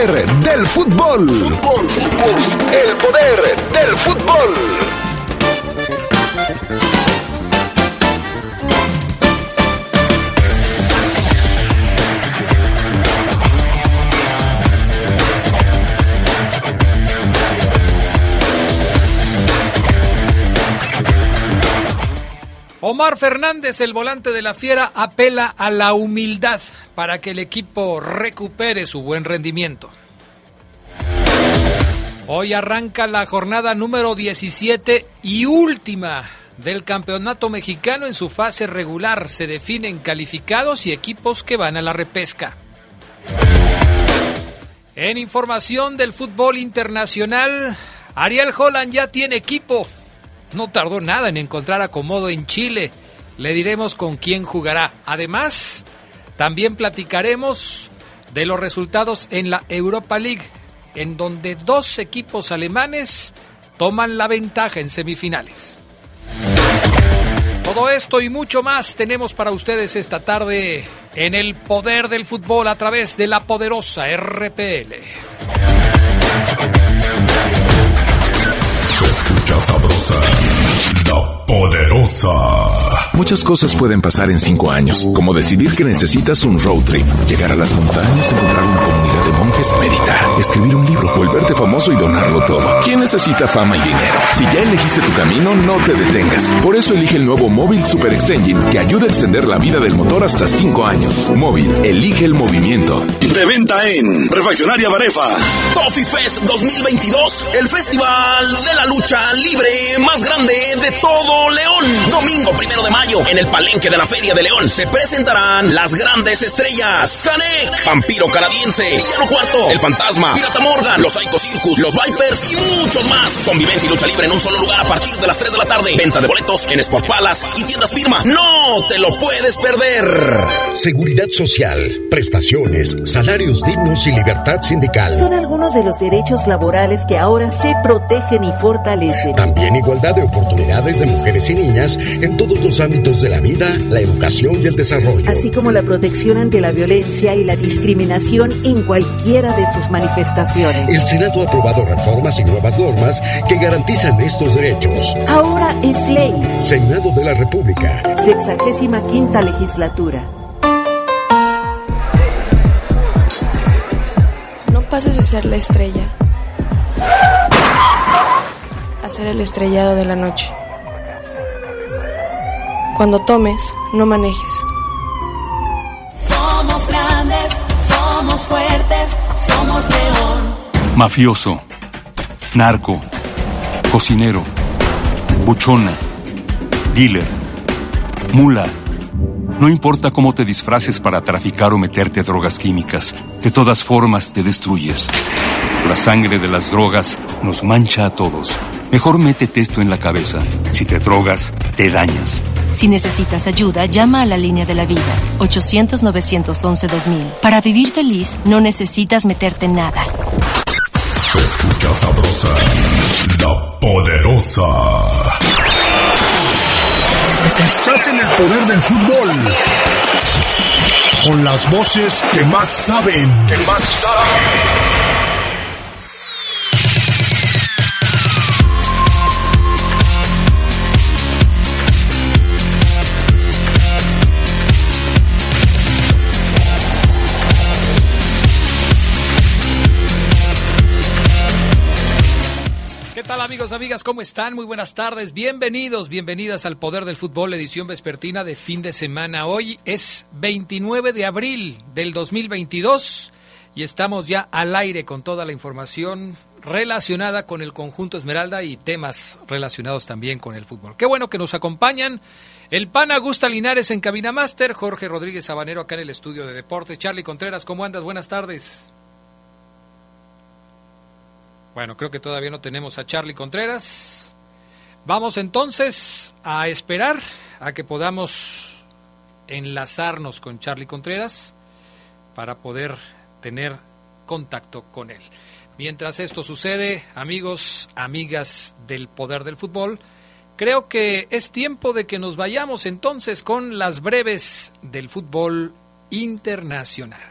poder del fútbol. El poder del fútbol. Omar Fernández, el volante de la Fiera, apela a la humildad para que el equipo recupere su buen rendimiento. Hoy arranca la jornada número 17 y última del Campeonato Mexicano en su fase regular. Se definen calificados y equipos que van a la repesca. En información del fútbol internacional, Ariel Holland ya tiene equipo. No tardó nada en encontrar acomodo en Chile. Le diremos con quién jugará. Además, también platicaremos de los resultados en la Europa League, en donde dos equipos alemanes toman la ventaja en semifinales. Todo esto y mucho más tenemos para ustedes esta tarde en el poder del fútbol a través de la poderosa RPL. Se escucha sabrosa, la poderosa. Muchas cosas pueden pasar en cinco años, como decidir que necesitas un road trip, llegar a las montañas, encontrar una comunidad de monjes, meditar, escribir un libro, volverte famoso y donarlo todo. ¿Quién necesita fama y dinero? Si ya elegiste tu camino, no te detengas. Por eso elige el nuevo Móvil Super Extension que ayuda a extender la vida del motor hasta cinco años. Móvil, elige el movimiento. De venta en Refaccionaria Barefa. Toffee Fest 2022, el festival de la lucha libre más grande de todo León. Domingo primero de mayo, en el palenque de la Feria de León, se presentarán las grandes estrellas: Canek, Vampiro Canadiense, Villano Cuarto, El Fantasma, Pirata Morgan, Los Psycho Circus, Los Vipers y muchos más. Convivencia y lucha libre en un solo lugar a partir de las 3 de la tarde. Venta de boletos en Sport Palace y tiendas Firma. ¡No te lo puedes perder! Seguridad social, prestaciones, salarios dignos y libertad sindical. Son algunos de los derechos laborales que ahora se protegen y fortalecen. También igualdad de oportunidades de mujeres y niñas en todos los ámbitos de la vida, la educación y el desarrollo. Así como la protección ante la violencia y la discriminación en cualquiera de sus manifestaciones. El Senado ha aprobado reformas y nuevas normas que garantizan estos derechos. Ahora es ley. Senado de la República. Sexagésima quinta legislatura. No pases de ser la estrella a ser el estrellado de la noche. Cuando tomes, no manejes. Somos grandes, somos fuertes, somos león. Mafioso, narco, cocinero, buchona, dealer, mula. No importa cómo te disfraces para traficar o meterte drogas químicas, de todas formas te destruyes. La sangre de las drogas nos mancha a todos. Mejor métete esto en la cabeza. Si te drogas, te dañas. Si necesitas ayuda, llama a la línea de la vida, 800-911-2000. Para vivir feliz, no necesitas meterte en nada. Se escucha sabrosa, la poderosa. Estás en el poder del fútbol. Con las voces que más saben. Que más saben. Amigos, amigas? ¿Cómo están? Muy buenas tardes. Bienvenidos, bienvenidas al Poder del Fútbol, edición vespertina de fin de semana. Hoy es 29 de abril del 2022 y estamos ya al aire con toda la información relacionada con el conjunto Esmeralda y temas relacionados también con el fútbol. Qué bueno que nos acompañan. El pan Augusta Linares en Cabina Master, Jorge Rodríguez Sabanero acá en el estudio de deportes. Charlie Contreras, ¿cómo andas? Buenas tardes. Bueno, creo que todavía no tenemos a Charlie Contreras. Vamos entonces a esperar a que podamos enlazarnos con Charlie Contreras para poder tener contacto con él. Mientras esto sucede, amigos, amigas del poder del fútbol, creo que es tiempo de que nos vayamos entonces con las breves del fútbol internacional.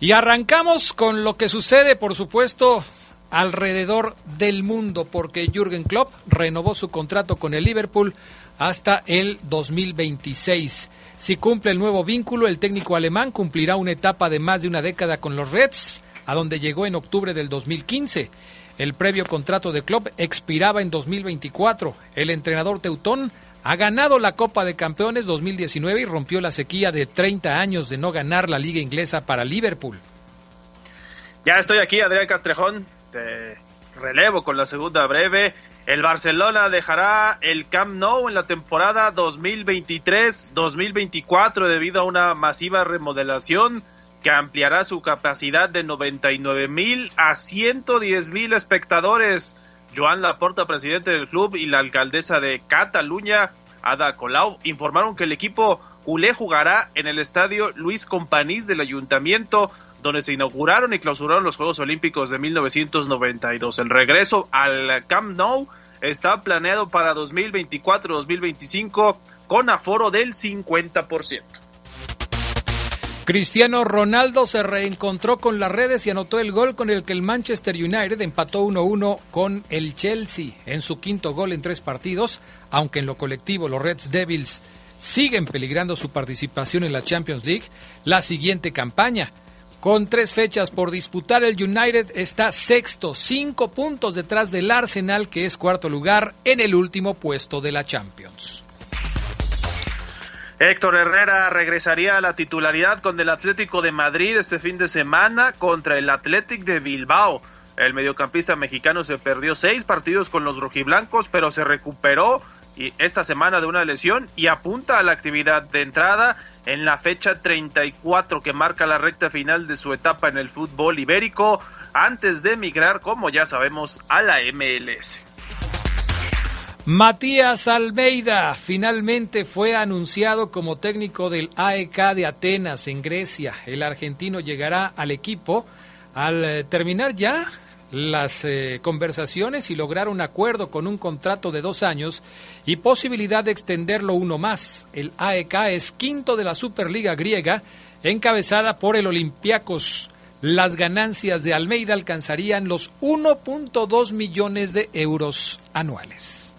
Y arrancamos con lo que sucede, por supuesto, alrededor del mundo, porque Jürgen Klopp renovó su contrato con el Liverpool hasta el 2026. Si cumple el nuevo vínculo, el técnico alemán cumplirá una etapa de más de una década con los Reds, a donde llegó en octubre del 2015. El previo contrato de Klopp expiraba en 2024. El entrenador teutón ha ganado la Copa de Campeones 2019 y rompió la sequía de 30 años de no ganar la liga inglesa para Liverpool. Ya estoy aquí, Adrián Castrejón. Te relevo con la segunda breve. El Barcelona dejará el Camp Nou en la temporada 2023-2024 debido a una masiva remodelación que ampliará su capacidad de 99 mil a 110 mil espectadores. Joan Laporta, presidente del club, y la alcaldesa de Cataluña, Ada Colau, informaron que el equipo culé jugará en el estadio Luis Companís del ayuntamiento, donde se inauguraron y clausuraron los Juegos Olímpicos de 1992. El regreso al Camp Nou está planeado para 2024-2025 con aforo del 50%. Cristiano Ronaldo se reencontró con las redes y anotó el gol con el que el Manchester United empató 1-1 con el Chelsea en su quinto gol en tres partidos, aunque en lo colectivo los Reds Devils siguen peligrando su participación en la Champions League la siguiente campaña. Con tres fechas por disputar, el United está sexto, cinco puntos detrás del Arsenal, que es cuarto lugar en el último puesto de la Champions. Héctor Herrera regresaría a la titularidad con el Atlético de Madrid este fin de semana contra el Athletic de Bilbao. El mediocampista mexicano se perdió seis partidos con los rojiblancos, pero se recuperó esta semana de una lesión y apunta a la actividad de entrada en la fecha 34 que marca la recta final de su etapa en el fútbol ibérico antes de emigrar, como ya sabemos, a la MLS. Matías Almeida finalmente fue anunciado como técnico del AEK de Atenas en Grecia. El argentino llegará al equipo al eh, terminar ya las eh, conversaciones y lograr un acuerdo con un contrato de dos años y posibilidad de extenderlo uno más. El AEK es quinto de la Superliga griega, encabezada por el Olympiacos. Las ganancias de Almeida alcanzarían los 1.2 millones de euros anuales.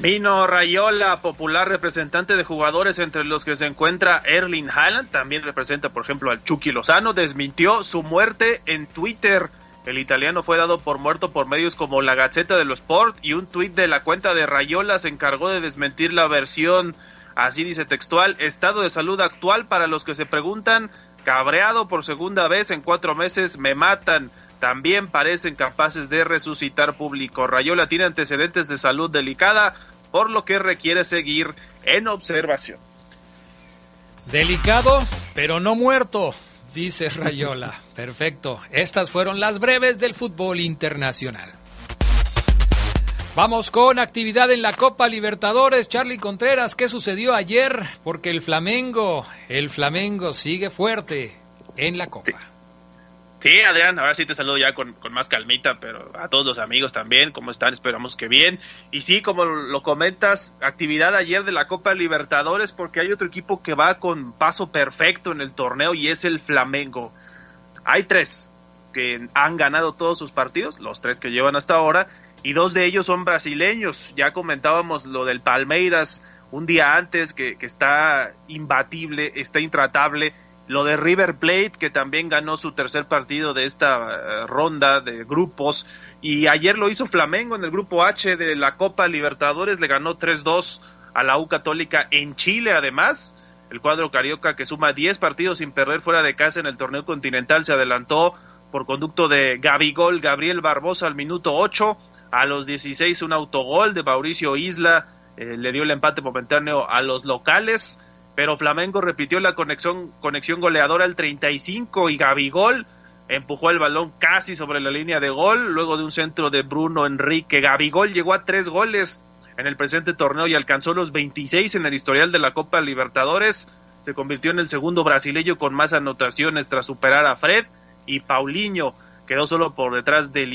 Mino Rayola, popular representante de jugadores entre los que se encuentra Erling Haaland, también representa por ejemplo al Chucky Lozano, desmintió su muerte en Twitter. El italiano fue dado por muerto por medios como la Gaceta de los Sport y un tuit de la cuenta de Rayola se encargó de desmentir la versión. Así dice textual, estado de salud actual para los que se preguntan, cabreado por segunda vez en cuatro meses, me matan también parecen capaces de resucitar público. Rayola tiene antecedentes de salud delicada, por lo que requiere seguir en observación. Delicado, pero no muerto, dice Rayola. Perfecto. Estas fueron las breves del fútbol internacional. Vamos con actividad en la Copa Libertadores. Charlie Contreras, ¿qué sucedió ayer? Porque el Flamengo, el Flamengo sigue fuerte en la Copa. Sí, Adrián, ahora sí te saludo ya con, más calmita, pero a todos los amigos también, ¿cómo están? Esperamos que bien. Y sí, como lo comentas, actividad ayer de la Copa Libertadores, porque hay otro equipo que va con paso perfecto en el torneo y es el Flamengo. Hay tres que han ganado todos sus partidos, los tres que llevan hasta ahora, y dos de ellos son brasileños. Ya comentábamos lo del Palmeiras un día antes, que, que está imbatible, está intratable lo de River Plate, que también ganó su tercer partido de esta eh, ronda de grupos. Y ayer lo hizo Flamengo en el grupo H de la Copa Libertadores, le ganó 3-2 a la U Católica en Chile, además. El cuadro carioca que suma 10 partidos sin perder fuera de casa en el torneo continental se adelantó por conducto de Gabigol Gabriel Barbosa al minuto 8. A los 16 un autogol de Mauricio Isla eh, le dio el empate momentáneo a los locales pero Flamengo repitió la conexión, conexión goleadora al 35 y Gabigol empujó el balón casi sobre la línea de gol, luego de un centro de Bruno Enrique. Gabigol llegó a tres goles en el presente torneo y alcanzó los 26 en el historial de la Copa Libertadores. Se convirtió en el segundo brasileño con más anotaciones tras superar a Fred y Paulinho quedó solo por detrás de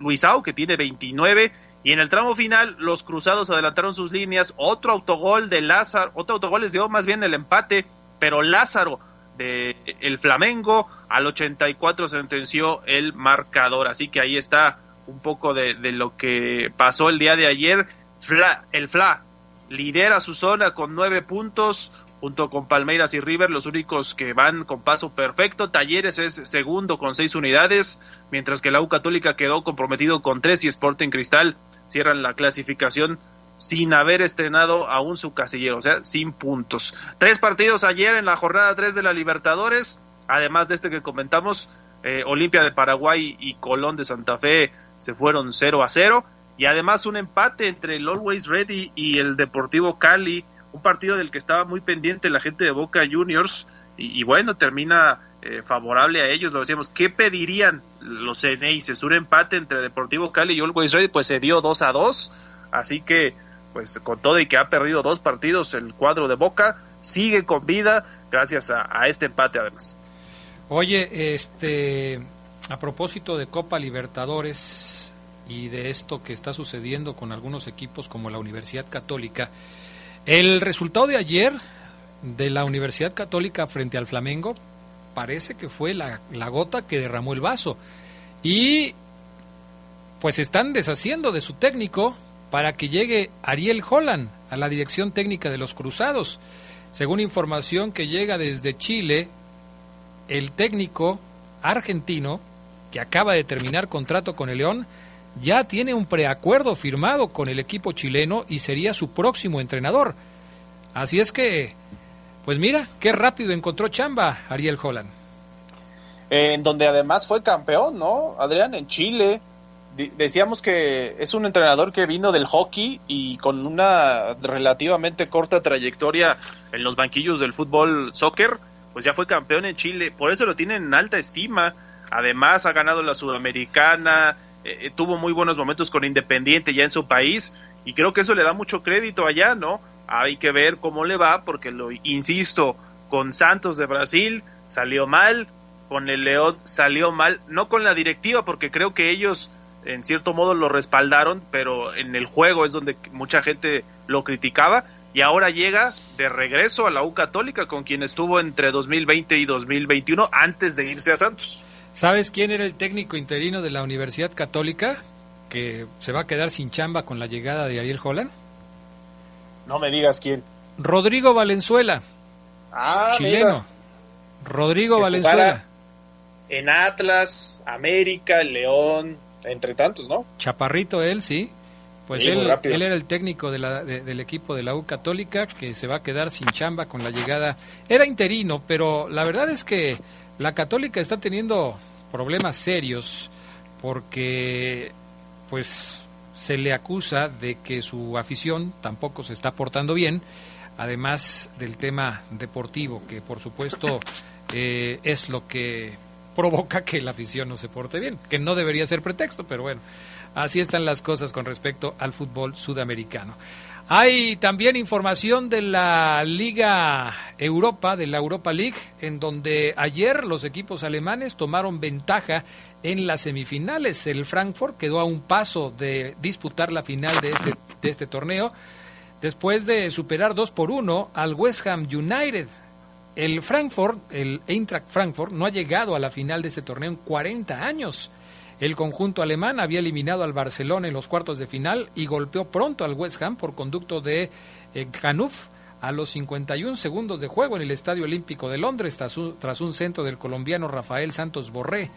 Luisao, que tiene 29, y en el tramo final, los cruzados adelantaron sus líneas. Otro autogol de Lázaro, otro autogol les dio más bien el empate, pero Lázaro de el Flamengo, al 84 sentenció el marcador, así que ahí está un poco de, de lo que pasó el día de ayer. Fla, el Fla lidera su zona con nueve puntos, junto con Palmeiras y River, los únicos que van con paso perfecto. Talleres es segundo con seis unidades, mientras que la U Católica quedó comprometido con tres y Sporting Cristal cierran la clasificación sin haber estrenado aún su casillero, o sea, sin puntos. Tres partidos ayer en la jornada 3 de la Libertadores, además de este que comentamos, eh, Olimpia de Paraguay y Colón de Santa Fe se fueron 0 a 0, y además un empate entre el Always Ready y el Deportivo Cali, un partido del que estaba muy pendiente la gente de Boca Juniors, y, bueno, termina eh, favorable a ellos, lo decíamos, ¿qué pedirían los Ceneices? Un empate entre Deportivo Cali y Always Ready, pues se dio 2 a 2, así que pues con todo y que ha perdido dos partidos el cuadro de Boca, sigue con vida gracias a, a, este empate además. Oye, este, a propósito de Copa Libertadores y de esto que está sucediendo con algunos equipos como la Universidad Católica, el resultado de ayer de la Universidad Católica frente al Flamengo parece que fue la, gota que derramó el vaso y pues están deshaciendo de su técnico para que llegue Ariel Holland a la dirección técnica de los Cruzados. Según información que llega desde Chile, el técnico argentino, que acaba de terminar contrato con el León, ya tiene un preacuerdo firmado con el equipo chileno y sería su próximo entrenador. Así es que, pues mira, qué rápido encontró chamba Ariel Holland. En donde además fue campeón, ¿no? Adrián, en Chile, decíamos que es un entrenador que vino del hockey y con una relativamente corta trayectoria en los banquillos del fútbol soccer, pues ya fue campeón en Chile, por eso lo tienen en alta estima. Además ha ganado la Sudamericana, eh, tuvo muy buenos momentos con Independiente ya en su país y creo que eso le da mucho crédito allá, ¿no? Hay que ver cómo le va porque lo insisto, con Santos de Brasil salió mal, con el León salió mal, no con la directiva porque creo que ellos en cierto modo lo respaldaron, pero en el juego es donde mucha gente lo criticaba y ahora llega de regreso a la U Católica con quien estuvo entre 2020 y 2021 antes de irse a Santos. ¿Sabes quién era el técnico interino de la Universidad Católica que se va a quedar sin chamba con la llegada de Ariel Holland? No me digas quién. Rodrigo Valenzuela. Ah, chileno. Mira. Rodrigo que Valenzuela. En Atlas, América, León, entre tantos, ¿no? Chaparrito él, sí. Pues sí, él, él, era el técnico de la, de, del equipo de la U Católica que se va a quedar sin chamba con la llegada. Era interino, pero la verdad es que la Católica está teniendo problemas serios porque pues se le acusa de que su afición tampoco se está portando bien, además del tema deportivo, que por supuesto eh, es lo que provoca que la afición no se porte bien, que no debería ser pretexto, pero bueno, así están las cosas con respecto al fútbol sudamericano. Hay también información de la Liga Europa, de la Europa League, en donde ayer los equipos alemanes tomaron ventaja en las semifinales. El Frankfurt quedó a un paso de disputar la final de este, de este torneo, después de superar 2 por 1 al West Ham United. El Frankfurt, el Eintracht Frankfurt, no ha llegado a la final de este torneo en 40 años. El conjunto alemán había eliminado al Barcelona en los cuartos de final y golpeó pronto al West Ham por conducto de eh, a los 51 segundos de juego en el Estadio Olímpico de Londres tras un, tras un centro del colombiano Rafael Santos Borré.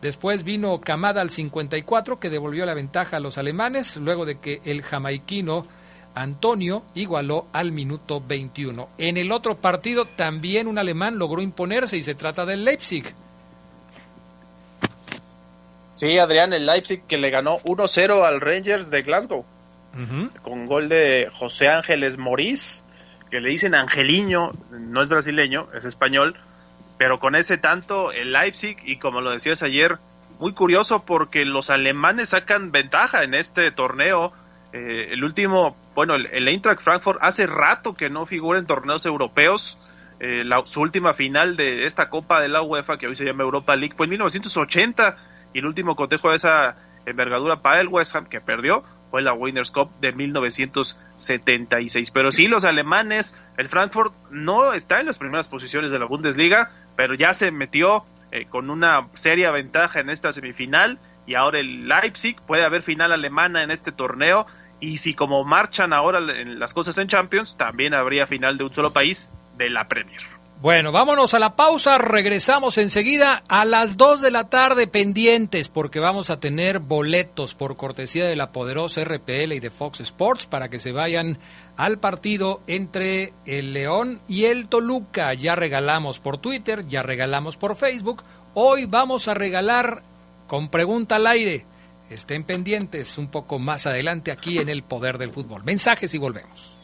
Después vino Camada al 54 que devolvió la ventaja a los alemanes luego de que el jamaiquino Antonio igualó al minuto 21. En el otro partido también un alemán logró imponerse y se trata del Leipzig. Sí, Adrián, el Leipzig que le ganó 1-0 al Rangers de Glasgow. Uh -huh. Con gol de José Ángeles Morís, que le dicen Angeliño, no es brasileño, es español, pero con ese tanto el Leipzig, y como lo decías ayer, muy curioso porque los alemanes sacan ventaja en este torneo. Eh, el último, bueno, el, el, Eintracht Frankfurt hace rato que no figura en torneos europeos. Eh, la, su última final de esta Copa de la UEFA, que hoy se llama Europa League, fue en 1980 y el último cotejo de esa envergadura para el West Ham que perdió fue la Winners Cup de 1976. Pero sí, los alemanes, el Frankfurt no está en las primeras posiciones de la Bundesliga, pero ya se metió eh, con una seria ventaja en esta semifinal y ahora el Leipzig puede haber final alemana en este torneo y si como marchan ahora las cosas en Champions, también habría final de un solo país de la Premier. Bueno, vámonos a la pausa, regresamos enseguida a las 2 de la tarde pendientes porque vamos a tener boletos por cortesía de la poderosa RPL y de Fox Sports para que se vayan al partido entre el León y el Toluca. Ya regalamos por Twitter, ya regalamos por Facebook. Hoy vamos a regalar con pregunta al aire. Estén pendientes un poco más adelante aquí en el Poder del Fútbol. Mensajes y volvemos.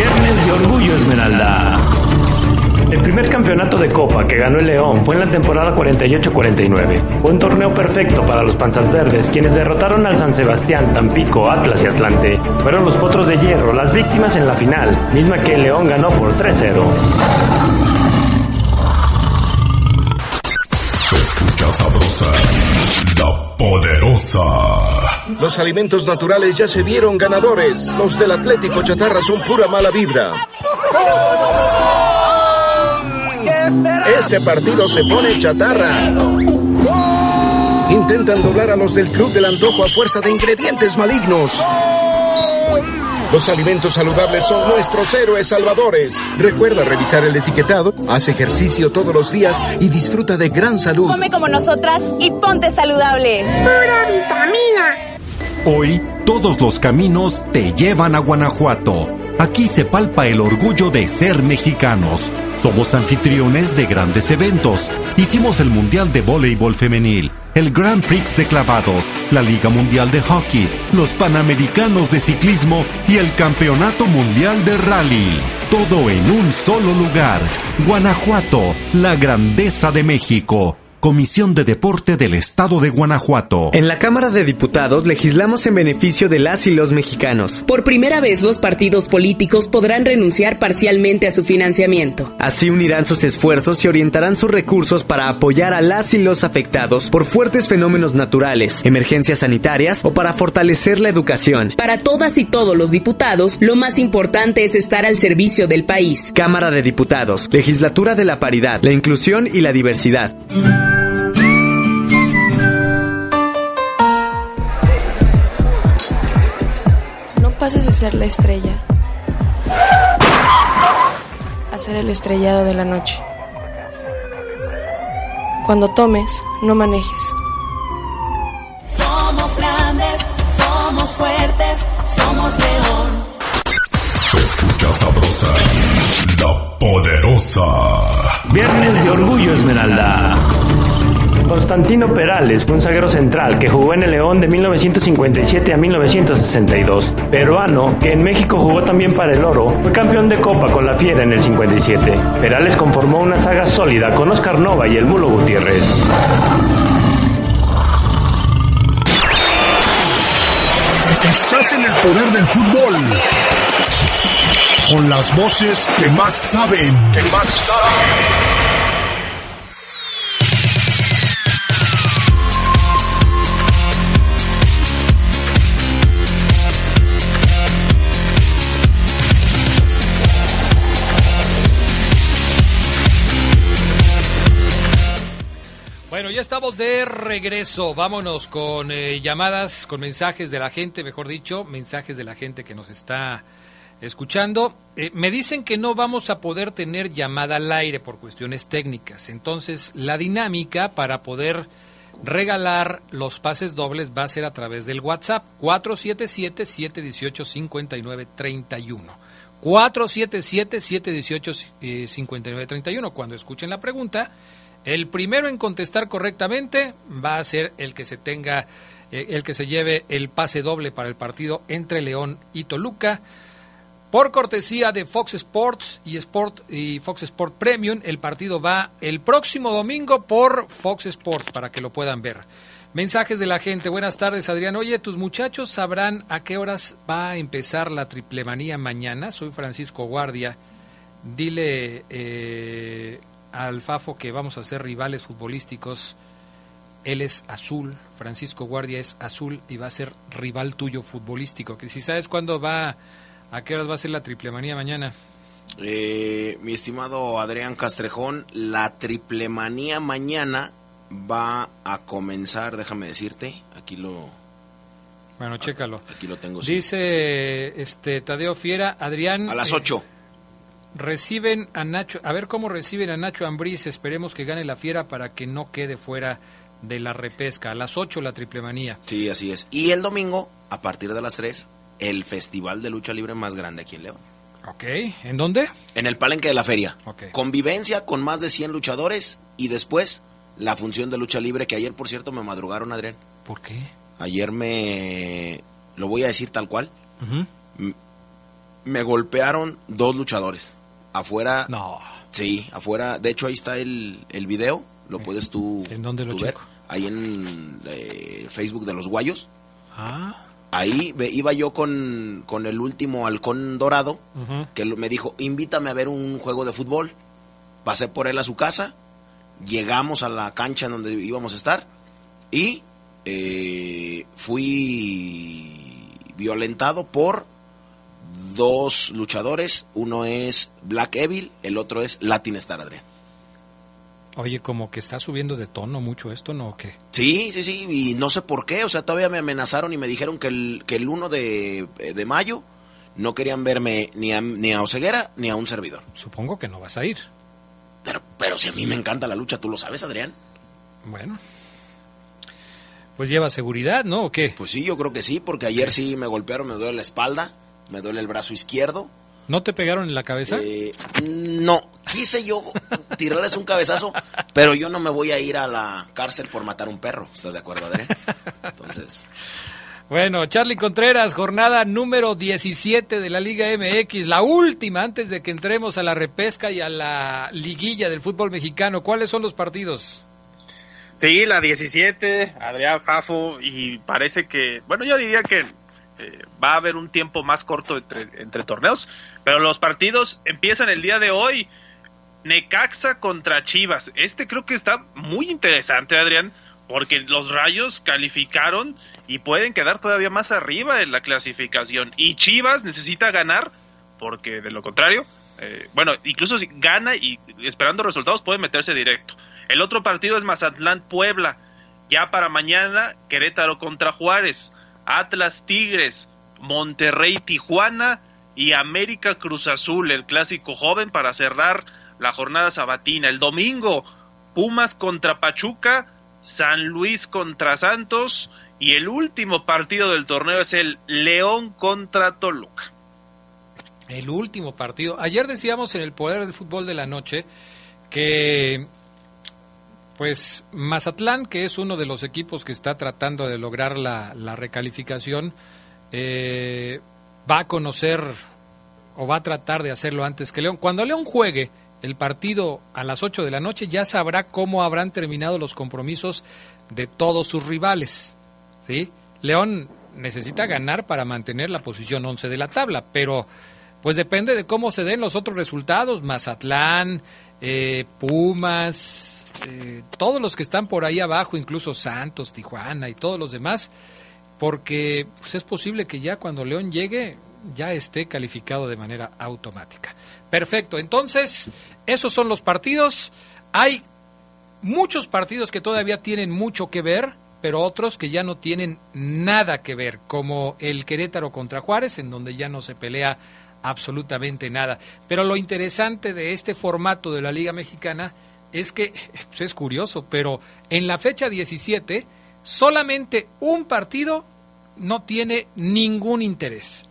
Viernes de Orgullo Esmeralda. El primer campeonato de Copa que ganó el León fue en la temporada 48-49. Fue un torneo perfecto para los Panzas Verdes, quienes derrotaron al San Sebastián, Tampico, Atlas y Atlante. Fueron los Potros de Hierro las víctimas en la final, misma que el León ganó por 3-0. Poderosa. Los alimentos naturales ya se vieron ganadores. Los del Atlético Chatarra son pura mala vibra. Este partido se pone chatarra. Intentan doblar a los del Club del Antojo a fuerza de ingredientes malignos. Los alimentos saludables son nuestros héroes salvadores. Recuerda revisar el etiquetado, haz ejercicio todos los días y disfruta de gran salud. Come como nosotras y ponte saludable. Pura vitamina. Hoy todos los caminos te llevan a Guanajuato. Aquí se palpa el orgullo de ser mexicanos. Somos anfitriones de grandes eventos. Hicimos el Mundial de Voleibol Femenil, el Grand Prix de Clavados, la Liga Mundial de Hockey, los Panamericanos de Ciclismo y el Campeonato Mundial de Rally. Todo en un solo lugar. Guanajuato, la grandeza de México. Comisión de Deporte del Estado de Guanajuato. En la Cámara de Diputados legislamos en beneficio de las y los mexicanos. Por primera vez los partidos políticos podrán renunciar parcialmente a su financiamiento. Así unirán sus esfuerzos y orientarán sus recursos para apoyar a las y los afectados por fuertes fenómenos naturales, emergencias sanitarias o para fortalecer la educación. Para todas y todos los diputados, lo más importante es estar al servicio del país. Cámara de Diputados, Legislatura de la Paridad, la Inclusión y la Diversidad. Pases de ser la estrella a ser el estrellado de la noche. Cuando tomes, no manejes. Somos grandes, somos fuertes, somos león. Se escucha sabrosa, la poderosa. Viernes de Orgullo Esmeralda. Constantino Perales fue un zaguero central que jugó en el León de 1957 a 1962. Peruano, que en México jugó también para el Oro, fue campeón de Copa con la Fiera en el 57. Perales conformó una saga sólida con Oscar Nova y el Mulo Gutiérrez. Estás en el poder del fútbol. Con las voces que más saben. Que más saben. Estamos de regreso. Vámonos con eh, llamadas, con mensajes de la gente, mejor dicho, mensajes de la gente que nos está escuchando. Eh, me dicen que no vamos a poder tener llamada al aire por cuestiones técnicas. Entonces, la dinámica para poder regalar los pases dobles va a ser a través del WhatsApp 477-718-5931. 477-718-5931. Cuando escuchen la pregunta, el primero en contestar correctamente va a ser el que se tenga, eh, el que se lleve el pase doble para el partido entre León y Toluca. Por cortesía de Fox Sports y, Sport, y Fox Sport Premium, el partido va el próximo domingo por Fox Sports para que lo puedan ver. Mensajes de la gente. Buenas tardes, Adrián. Oye, tus muchachos sabrán a qué horas va a empezar la triplemanía mañana. Soy Francisco Guardia. Dile eh, al Fafo que vamos a ser rivales futbolísticos él es azul, Francisco Guardia es azul y va a ser rival tuyo futbolístico. Que si sabes cuándo va, a qué horas va a ser la triple manía mañana. Eh, mi estimado Adrián Castrejón, la triple manía mañana va a comenzar, déjame decirte, aquí lo... Bueno, chécalo. Aquí lo tengo. Dice este Tadeo Fiera, Adrián... A las 8. Reciben a Nacho, a ver cómo reciben a Nacho Ambriz, esperemos que gane la Fiera para que no quede fuera de la repesca. A las 8 la triple manía. Sí, así es. Y el domingo, a partir de las 3, el festival de lucha libre más grande aquí en León. Ok, ¿en dónde? En el palenque de la feria. Ok. Convivencia con más de 100 luchadores y después la función de lucha libre que ayer, por cierto, me madrugaron, Adrián. ¿Por qué? Ayer me... Lo voy a decir tal cual. Me golpearon dos luchadores. Afuera... No. Sí, afuera. De hecho, ahí está el, el video. Lo puedes tú, ¿En dónde lo ver. checo? Ahí en eh, Facebook de los Guayos. Ah, Ahí iba yo con, con el último halcón dorado, que me dijo, invítame a ver un juego de fútbol. Pasé por él a su casa, llegamos a la cancha en donde íbamos a estar y eh, fui violentado por dos luchadores. Uno es Black Evil, el otro es Latin Star Adrián. oye, como que está subiendo de tono mucho esto, ¿no? ¿O qué? Sí, sí, sí, y no sé por qué, o sea, todavía me amenazaron y me dijeron que el, que el 1 de, de mayo no querían verme ni a, ni a Oseguera ni a un servidor. Supongo que no vas a ir. Pero, pero si a mí me encanta la lucha, tú lo sabes, Adrián. Bueno. Pues lleva seguridad, ¿no? ¿O qué? Pues sí, yo creo que sí, porque ayer sí me golpearon, me duele la espalda, me duele el brazo izquierdo. ¿No te pegaron en la cabeza? Eh, no, quise yo tirarles un cabezazo, pero yo no me voy a ir a la cárcel por matar un perro, ¿estás de acuerdo, Adrián? Entonces... Bueno, Charlie Contreras, jornada número 17 de la Liga MX, la última antes de que entremos a la repesca y a la liguilla del fútbol mexicano. ¿Cuáles son los partidos? Sí, la 17, Adrián Fafo, y parece que, bueno, yo diría que va a haber un tiempo más corto entre, entre torneos, pero los partidos empiezan el día de hoy. Necaxa contra Chivas. Este creo que está muy interesante, Adrián, porque los Rayos calificaron y pueden quedar todavía más arriba en la clasificación. Y Chivas necesita ganar, porque de lo contrario, eh, bueno, incluso si gana y esperando resultados puede meterse directo. El otro partido es Mazatlán Puebla. Ya para mañana, Querétaro contra Juárez, Atlas Tigres, Monterrey Tijuana y América Cruz Azul, el clásico joven para cerrar la jornada sabatina. El domingo, Pumas contra Pachuca, San Luis contra Santos y el último partido del torneo es el León contra Toluca. El último partido. Ayer decíamos en el Poder del Fútbol de la Noche que, pues, Mazatlán, que es uno de los equipos que está tratando de lograr la, recalificación, eh, va a conocer o va a tratar de hacerlo antes que León. Cuando León juegue el partido a las 8 de la noche, ya sabrá cómo habrán terminado los compromisos de todos sus rivales. ¿sí? León necesita ganar para mantener la posición 11 de la tabla, pero pues depende de cómo se den los otros resultados. Mazatlán, eh, Pumas, eh, todos los que están por ahí abajo, incluso Santos, Tijuana y todos los demás, porque pues, es posible que ya cuando León llegue ya esté calificado de manera automática. Perfecto, entonces esos son los partidos. Hay muchos partidos que todavía tienen mucho que ver, pero otros que ya no tienen nada que ver, como el Querétaro contra Juárez, en donde ya no se pelea absolutamente nada. Pero lo interesante de este formato de la Liga Mexicana es que, pues es curioso, pero en la fecha 17 solamente un partido no tiene ningún interés.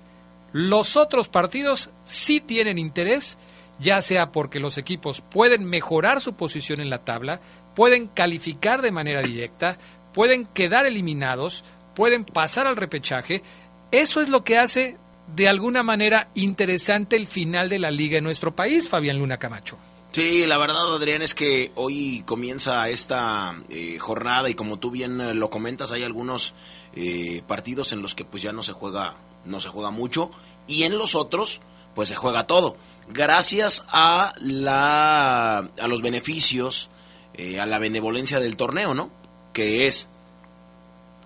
Los otros partidos sí tienen interés, ya sea porque los equipos pueden mejorar su posición en la tabla, pueden calificar de manera directa, pueden quedar eliminados, pueden pasar al repechaje. Eso es lo que hace de alguna manera interesante el final de la liga en nuestro país, Fabián Luna Camacho. Sí, la verdad, Adrián, es que hoy comienza esta eh, jornada y como tú bien eh, lo comentas, hay algunos eh, partidos en los que pues ya no se juega, no se juega mucho y en los otros pues se juega todo. Gracias a la a los beneficios, eh, a la benevolencia del torneo, ¿no? que es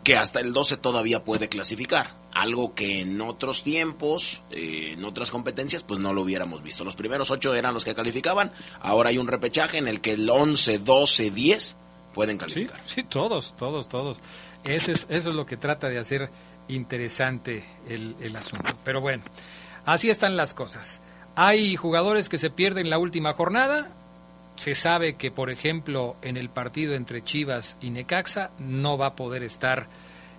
que hasta el 12 todavía puede clasificar. Algo que en otros tiempos, eh, en otras competencias, pues no lo hubiéramos visto. Los primeros ocho eran los que calificaban. Ahora hay un repechaje en el que el 11, 12, 10 pueden calificar. Sí, sí todos, todos, todos. Ese es, eso es lo que trata de hacer interesante el, el asunto. Pero bueno, así están las cosas. Hay jugadores que se pierden la última jornada. Se sabe que, por ejemplo, en el partido entre Chivas y Necaxa no va a poder estar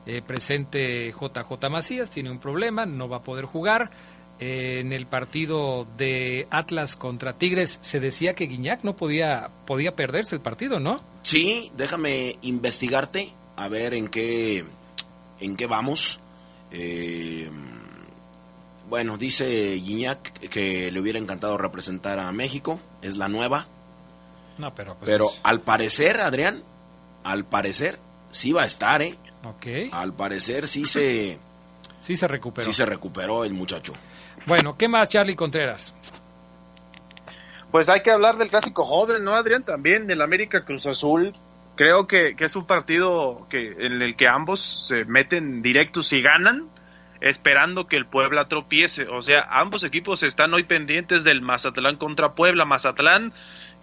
eh, presente JJ Macías, tiene un problema, no va a poder jugar. Eh, en el partido de Atlas contra Tigres se decía que Guiñac no podía, podía perderse el partido, ¿no? Sí, déjame investigarte a ver en qué, en qué vamos. Eh, bueno, dice Guiñac que le hubiera encantado representar a México, es la nueva. No, pero, pues pero al parecer, Adrián, al parecer sí va a estar, ¿eh? Ok. Al parecer sí se... Sí se recuperó. Sí se recuperó el muchacho. Bueno, ¿qué más, Charlie Contreras? Pues hay que hablar del clásico joven, ¿no, Adrián? También del América Cruz Azul. Creo que, que es un partido que, en el que ambos se meten directos y ganan, esperando que el Puebla tropiece. O sea, ambos equipos están hoy pendientes del Mazatlán contra Puebla. Mazatlán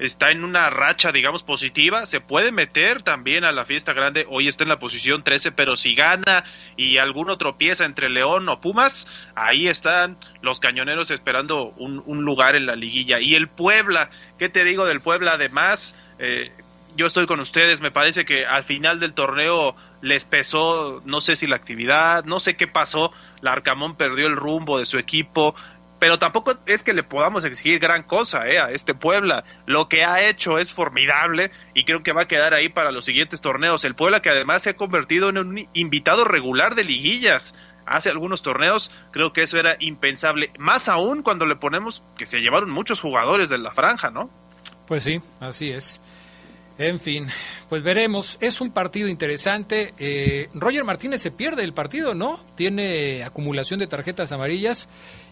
está en una racha, digamos, positiva, se puede meter también a la fiesta grande, hoy está en la posición 13, pero si gana y alguno tropieza entre León o Pumas, ahí están los cañoneros esperando un, un lugar en la liguilla. Y el Puebla, ¿qué te digo del Puebla? Además, eh, yo estoy con ustedes, me parece que al final del torneo les pesó, no sé si la actividad, no sé qué pasó, Larcamón perdió el rumbo de su equipo, pero tampoco es que le podamos exigir gran cosa eh, a este Puebla. Lo que ha hecho es formidable y creo que va a quedar ahí para los siguientes torneos. El Puebla que además se ha convertido en un invitado regular de liguillas. Hace algunos torneos creo que eso era impensable. Más aún cuando le ponemos que se llevaron muchos jugadores de la franja, ¿no? Pues sí, así es. En fin, pues veremos. Es un partido interesante. Eh, Roger Martínez se pierde el partido, ¿no? Tiene acumulación de tarjetas amarillas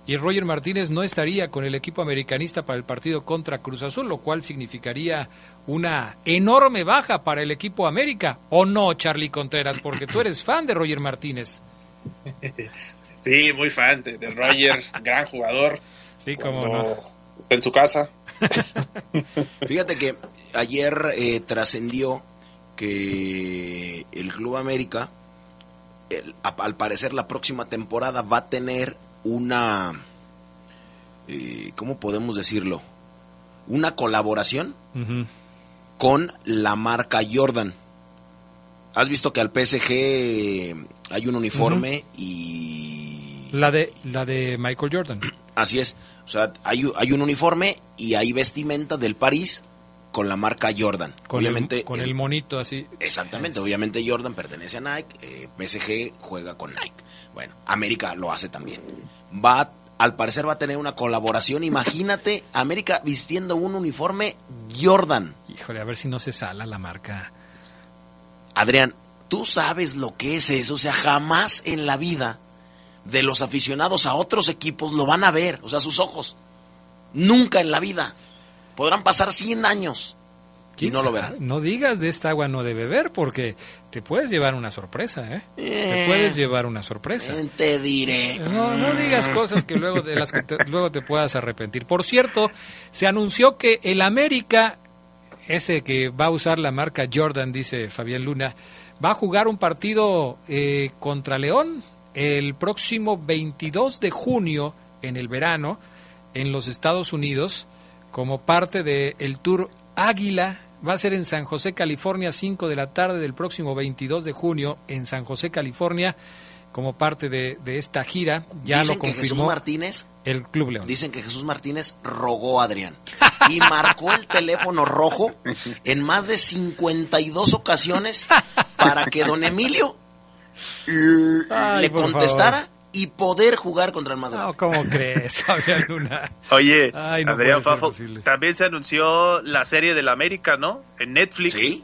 y Roger Martínez no estaría con el equipo americanista para el partido contra Cruz Azul, lo cual significaría una enorme baja para el equipo América. ¿O no, Charlie Contreras? Porque tú eres fan de Roger Martínez. Sí, muy fan de, de Roger, gran jugador. Sí, como no. Está en su casa. Fíjate que ayer eh, trascendió que el Club América, el, al parecer la próxima temporada va a tener una, eh, ¿cómo podemos decirlo? Una colaboración Uh -huh. con la marca Jordan. ¿Has visto que al PSG hay un uniforme uh -huh. y... La de, la de Michael Jordan. Así es. O sea, hay, hay un uniforme y hay vestimenta del París con la marca Jordan. Con obviamente el, con el monito así. Exactamente, obviamente Jordan pertenece a Nike, eh, PSG juega con Nike. Bueno, América lo hace también. Va, al parecer va a tener una colaboración. Imagínate, América vistiendo un uniforme Jordan. Híjole, a ver si no se sala la marca. Adrián, tú sabes lo que es eso. O sea, jamás en la vida de los aficionados a otros equipos lo van a ver. O sea, sus ojos. Nunca en la vida. Podrán pasar 100 años y no lo verán. No digas de esta agua no de beber porque te puedes llevar una sorpresa, ¿eh? eh te puedes llevar una sorpresa. Te diré. No, no digas cosas que luego de las que te, luego te puedas arrepentir. Por cierto, se anunció que el América, ese que va a usar la marca Jordan, dice Fabián Luna, va a jugar un partido eh, contra León el próximo 22 de junio en el verano en los Estados Unidos como parte del el Tour Águila va a ser en San José, California, 5 de la tarde del próximo 22 de junio en San José, California, como parte de, de esta gira. Ya dicen lo confirmó que Jesús Martínez, el Club León. Dicen que Jesús Martínez rogó a Adrián y marcó el teléfono rojo en más de 52 ocasiones para que don Emilio Ay, le contestara. Favor y poder jugar contra el más grande. No, ¿cómo crees, Luna? Oye, Ay, no Adrián Fafo, también se anunció la serie del América, ¿no? En Netflix. Sí.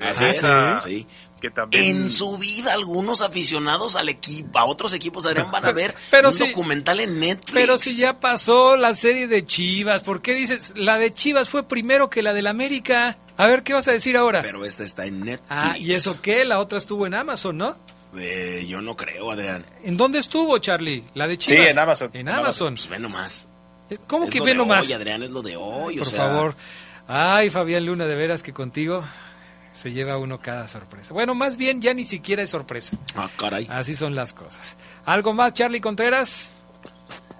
Así ah, es. sí. sí. que también... En su vida algunos aficionados al equipo, a otros equipos Adrián van a ver Pero un si- documental en Netflix. Pero si ya pasó la serie de Chivas, ¿por qué dices la de Chivas fue primero que la del América? A ver, ¿qué vas a decir ahora? Pero esta está en Netflix. ah, ¿y eso qué? La otra estuvo en Amazon, ¿no? Eh, yo no creo, Adrián. ¿En dónde estuvo, Charlie? La de Chivas. en Amazon. En En Amazon. Amazon. Pues ve nomás. ¿Cómo Es que lo ve de nomás? hoy, Adrián, es lo de hoy, o Por sea, favor. Ay, Fabián Luna, de veras que contigo se lleva uno cada sorpresa. Bueno, más bien ya ni siquiera es sorpresa. Ah, caray. Así son las cosas. ¿Algo más, Charlie Contreras?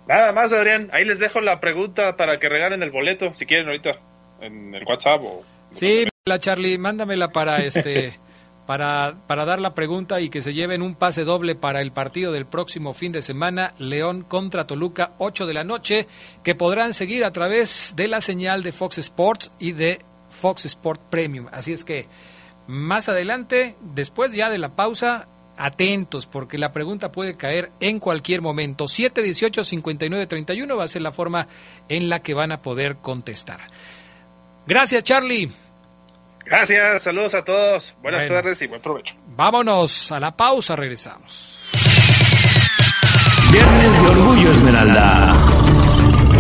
Nada más, Adrián. Ahí les dejo la pregunta para que regalen el boleto, si quieren ahorita, en el WhatsApp o... Sí, la Charlie, mándamela para este para para dar la pregunta y que se lleven un pase doble para el partido del próximo fin de semana León contra Toluca 8 de la noche que podrán seguir a través de la señal de Fox Sports y de Fox Sport Premium. Así es que más adelante, después ya de la pausa, atentos porque la pregunta puede caer en cualquier momento. 718 59 31 va a ser la forma en la que van a poder contestar. Gracias, Charlie. Gracias, saludos a todos. Buenas Bueno. tardes y buen provecho. Vámonos a la pausa, regresamos. Viernes de Orgullo Esmeralda.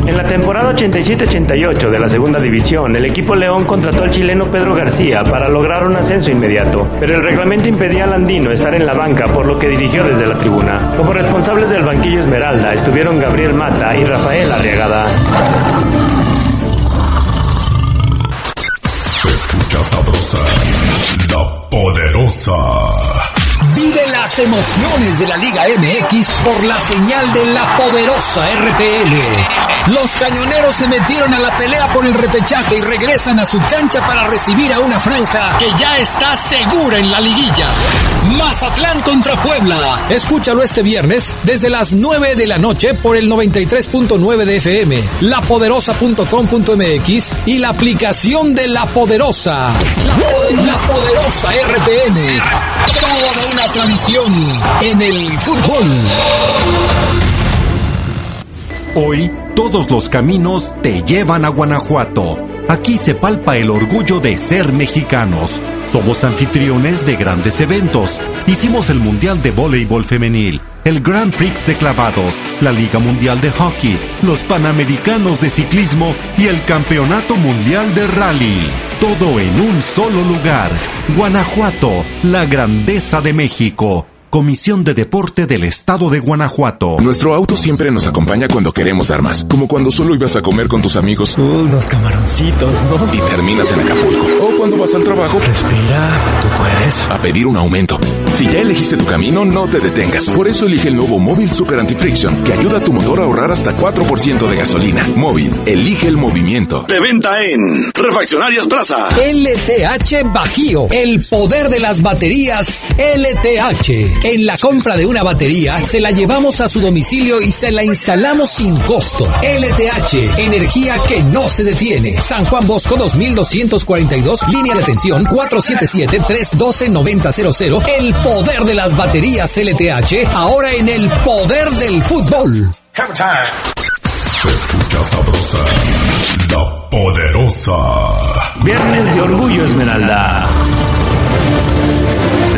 En la temporada 87-88 de la segunda división, el equipo León contrató al chileno Pedro García para lograr un ascenso inmediato, pero el reglamento impedía al andino estar en la banca, por lo que dirigió desde la tribuna. Como responsables del banquillo Esmeralda estuvieron Gabriel Mata y Rafael Arriagada. Poderosa. Vive las emociones de la Liga MX por la señal de la poderosa RPL. Los cañoneros se metieron a la pelea por el repechaje y regresan a su cancha para recibir a una franja que ya está segura en la liguilla. Mazatlán contra Puebla. Escúchalo este viernes desde las 9 de la noche por el 93.9 de FM, lapoderosa.com.mx y la aplicación de La Poderosa. La, La Poderosa RPN. Toda una tradición en el fútbol. Hoy, todos los caminos te llevan a Guanajuato. Aquí se palpa el orgullo de ser mexicanos. Somos anfitriones de grandes eventos. Hicimos el Mundial de Voleibol Femenil, el Grand Prix de Clavados, la Liga Mundial de Hockey, los Panamericanos de Ciclismo y el Campeonato Mundial de Rally. Todo en un solo lugar. Guanajuato, la grandeza de México. Comisión de Deporte del Estado de Guanajuato. Nuestro auto siempre nos acompaña cuando queremos dar más, como cuando solo ibas a comer con tus amigos Unos camaroncitos, ¿no? y terminas en Acapulco. O cuando vas al trabajo Respira, tú puedes. a pedir un aumento. Si ya elegiste tu camino, no te detengas. Por eso elige el nuevo Móvil Super Anti-Friction, que ayuda a tu motor a ahorrar hasta 4% de gasolina. Móvil, elige el movimiento. De venta en Refaccionarias Plaza. LTH Bajío. El poder de las baterías LTH. En la compra de una batería, se la llevamos a su domicilio y se la instalamos sin costo. LTH. Energía que no se detiene. San Juan Bosco 2242, línea de atención 477-312-9000. El poder de las baterías LTH. Ahora en el poder del fútbol. Se escucha sabrosa, la poderosa. Viernes de Orgullo Esmeralda.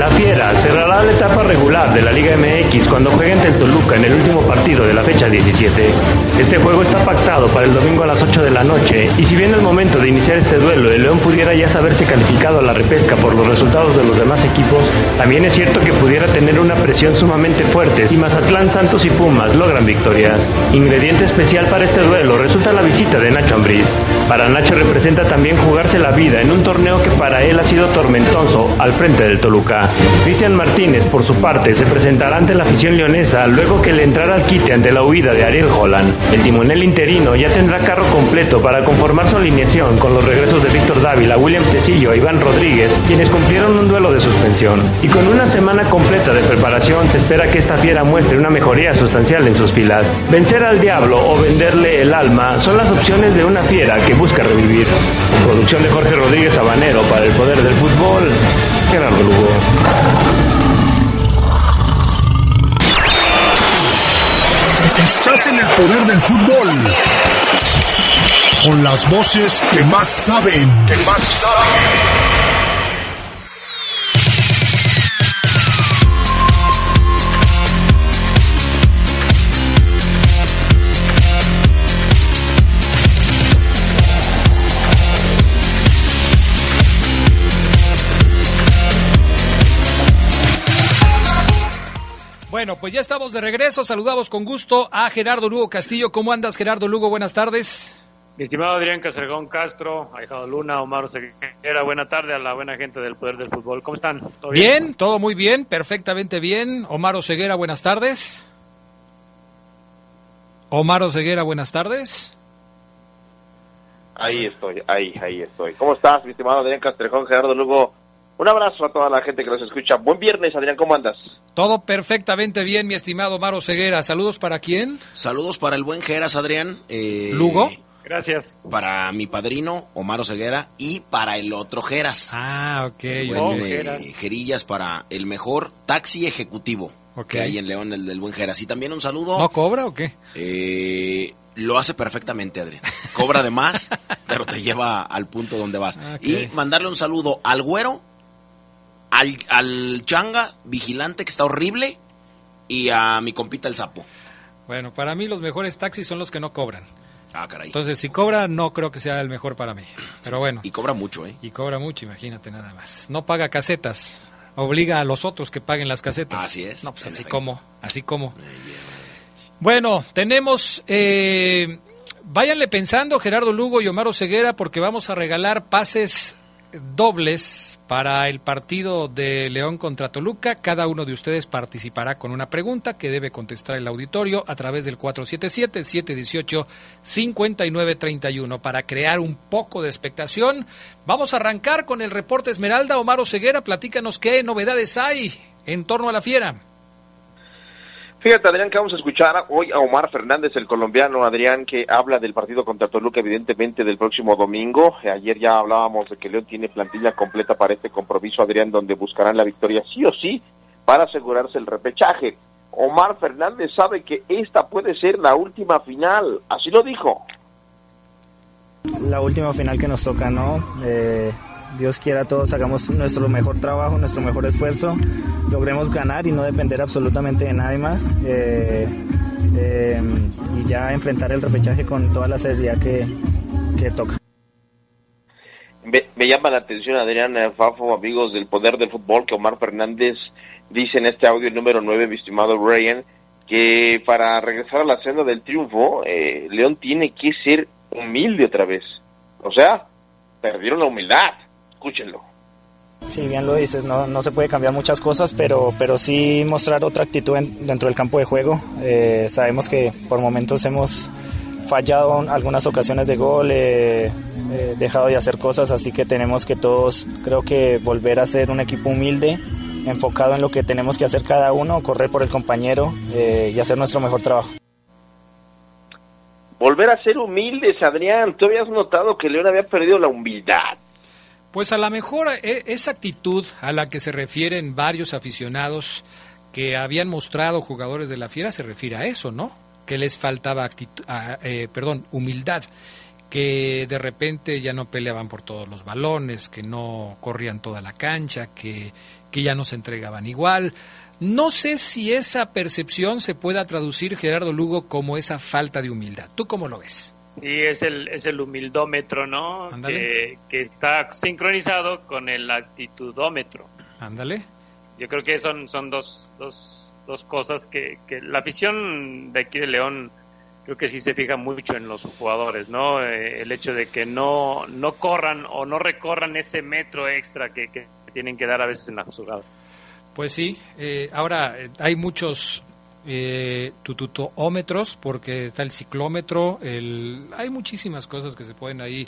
La Fiera cerrará la etapa regular de la Liga MX cuando juegue ante el Toluca en el último partido de la fecha 17. Este juego está pactado para el domingo a las 8 de la noche y si bien al momento de iniciar este duelo el León pudiera ya saberse calificado a la repesca por los resultados de los demás equipos, también es cierto que pudiera tener una presión sumamente fuerte si Mazatlán, Santos y Pumas logran victorias. Ingrediente especial para este duelo resulta la visita de Nacho Ambriz. Para Nacho representa también jugarse la vida en un torneo que para él ha sido tormentoso al frente del Toluca. Cristian Martínez, por su parte, se presentará ante la afición leonesa luego que le entrara al quite ante la huida de Ariel Holland. El timonel interino ya tendrá carro completo para conformar su alineación con los regresos de Víctor Dávila, William Tecillo e Iván Rodríguez, quienes cumplieron un duelo de suspensión. Y con una semana completa de preparación se espera que esta fiera muestre una mejoría sustancial en sus filas. Vencer al diablo o venderle el alma son las opciones de una fiera que busca revivir. Producción de Jorge Rodríguez Habanero para el poder del fútbol. Gerardo Lugo. Estás en el poder del fútbol. Con las voces que más saben. Que más saben. Bueno, pues ya estamos de regreso. Saludamos con gusto a Gerardo Lugo Castillo. ¿Cómo andas, Gerardo Lugo? Buenas tardes. Mi estimado Adrián Casergón Castro, Ahijado Luna, Omar Ceguera, buena tarde a la buena gente del Poder del Fútbol. ¿Cómo están? ¿Todo bien? bien? todo muy bien, perfectamente bien. Omar Oseguera, buenas tardes. Omar Oseguera, buenas tardes. Ahí estoy, ahí, ahí estoy. ¿Cómo estás, mi estimado Adrián Castrejón, Gerardo Lugo? Un abrazo a toda la gente que nos escucha. Buen viernes, Adrián, ¿cómo andas? Todo perfectamente bien, mi estimado Omar Ceguera. ¿Saludos para quién? Saludos para el buen Geras, Adrián. Eh, ¿Lugo? Gracias. Para mi padrino, Omar Ceguera, y para el otro Geras. Ah, ok. Eh, Gerillas para el mejor taxi ejecutivo que hay en León, el del buen Geras. Y también un saludo. ¿No cobra o qué? Eh, lo hace perfectamente, Adrián. Cobra de más, pero te lleva al punto donde vas. Y mandarle un saludo al güero, al, al changa, vigilante, que está horrible, y a mi compita el sapo. Bueno, para mí los mejores taxis son los que no cobran. Ah, caray. Entonces, si cobra, no creo que sea el mejor para mí. Pero bueno. Y cobra mucho, ¿eh? Y cobra mucho, imagínate nada más. No paga casetas. Obliga a los otros que paguen las casetas. Así es. No, pues así como, así como. Bueno, tenemos... Eh, váyanle pensando, Gerardo Lugo y Omar Ceguera, porque vamos a regalar pases dobles para el partido de León contra Toluca. Cada uno de ustedes participará con una pregunta que debe contestar el auditorio a través del 477-718-5931 para crear un poco de expectación. Vamos a arrancar con el reporte Esmeralda. Omar Ceguera, platícanos qué novedades hay en torno a la fiera. Fíjate, Adrián, que vamos a escuchar hoy a Omar Fernández, el colombiano, Adrián, que habla del partido contra Toluca, evidentemente, del próximo domingo. Ayer ya hablábamos de que León tiene plantilla completa para este compromiso, Adrián, donde buscarán la victoria sí o sí para asegurarse el repechaje. Omar Fernández sabe que esta puede ser la última final, así lo dijo. La última final que nos toca, ¿no? Eh, Dios quiera todos hagamos nuestro mejor trabajo, nuestro mejor esfuerzo, logremos ganar y no depender absolutamente de nadie más. Eh, eh, y ya enfrentar el repechaje con toda la seriedad que, toca. Me, llama la atención, Adrián Fafo, amigos del Poder del Fútbol, que Omar Fernández dice en este audio número 9, mi estimado Ryan, que para regresar a la senda del triunfo, eh, León tiene que ser humilde otra vez. O sea, perdieron la humildad escúchenlo. Sí, bien lo dices, no, no se puede cambiar muchas cosas, pero, pero sí mostrar otra actitud dentro del campo de juego. Eh, sabemos que por momentos hemos fallado algunas ocasiones de gol, eh, eh, dejado de hacer cosas, así que tenemos que todos, creo que volver a ser un equipo humilde, enfocado en lo que tenemos que hacer cada uno, correr por el compañero y hacer nuestro mejor trabajo. Volver a ser humildes, Adrián. Tú habías notado que León había perdido la humildad. Pues a lo mejor eh, esa actitud a la que se refieren varios aficionados que habían mostrado jugadores de la Fiera se refiere a eso, ¿no? Que les faltaba actitud, eh, perdón, humildad, que de repente ya no peleaban por todos los balones, que no corrían toda la cancha, que, que ya no se entregaban igual. No sé si esa percepción se pueda traducir, Gerardo Lugo, como esa falta de humildad. ¿Tú cómo lo ves? Sí, es el, es el humildómetro, ¿no? Que, está sincronizado con el actitudómetro. Ándale. Yo creo que son, son dos, dos, dos cosas que, que la afición de aquí de León creo que sí se fija mucho en los jugadores, ¿no? Eh, el hecho de que no, no corran o no recorran ese metro extra que, que tienen que dar a veces en la jugada. Pues sí, eh, ahora eh, hay muchos eh, tututómetros, porque está el ciclómetro, el, hay muchísimas cosas que se pueden ahí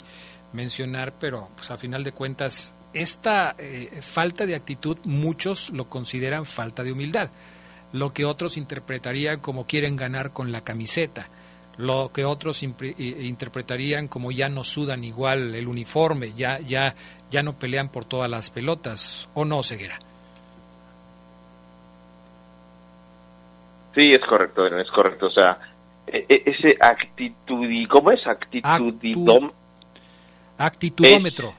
mencionar, pero pues a final de cuentas esta eh, falta de actitud muchos lo consideran falta de humildad, lo que otros interpretarían como quieren ganar con la camiseta, lo que otros interpretarían como ya no sudan igual el uniforme, ya ya ya no pelean por todas las pelotas. O no ceguera. Sí, es correcto, es correcto. O sea, e, e, ese actitud, ¿cómo es? Actitudidom... Actitudómetro.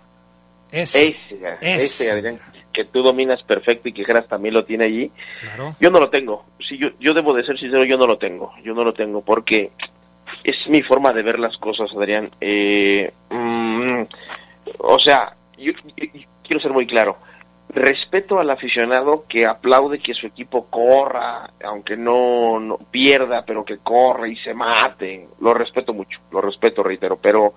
Ese, ese, Adrián, que tú dominas perfecto y que Geras también lo tiene allí. Claro. Yo no lo tengo. Sí, yo, yo debo de ser sincero, yo no lo tengo. Yo no lo tengo porque es mi forma de ver las cosas, Adrián. Eh, mm, o sea, yo, quiero ser muy claro respeto al aficionado que aplaude que su equipo corra, aunque no, no pierda, pero que corra y se mate. Lo respeto mucho, lo respeto, reitero, pero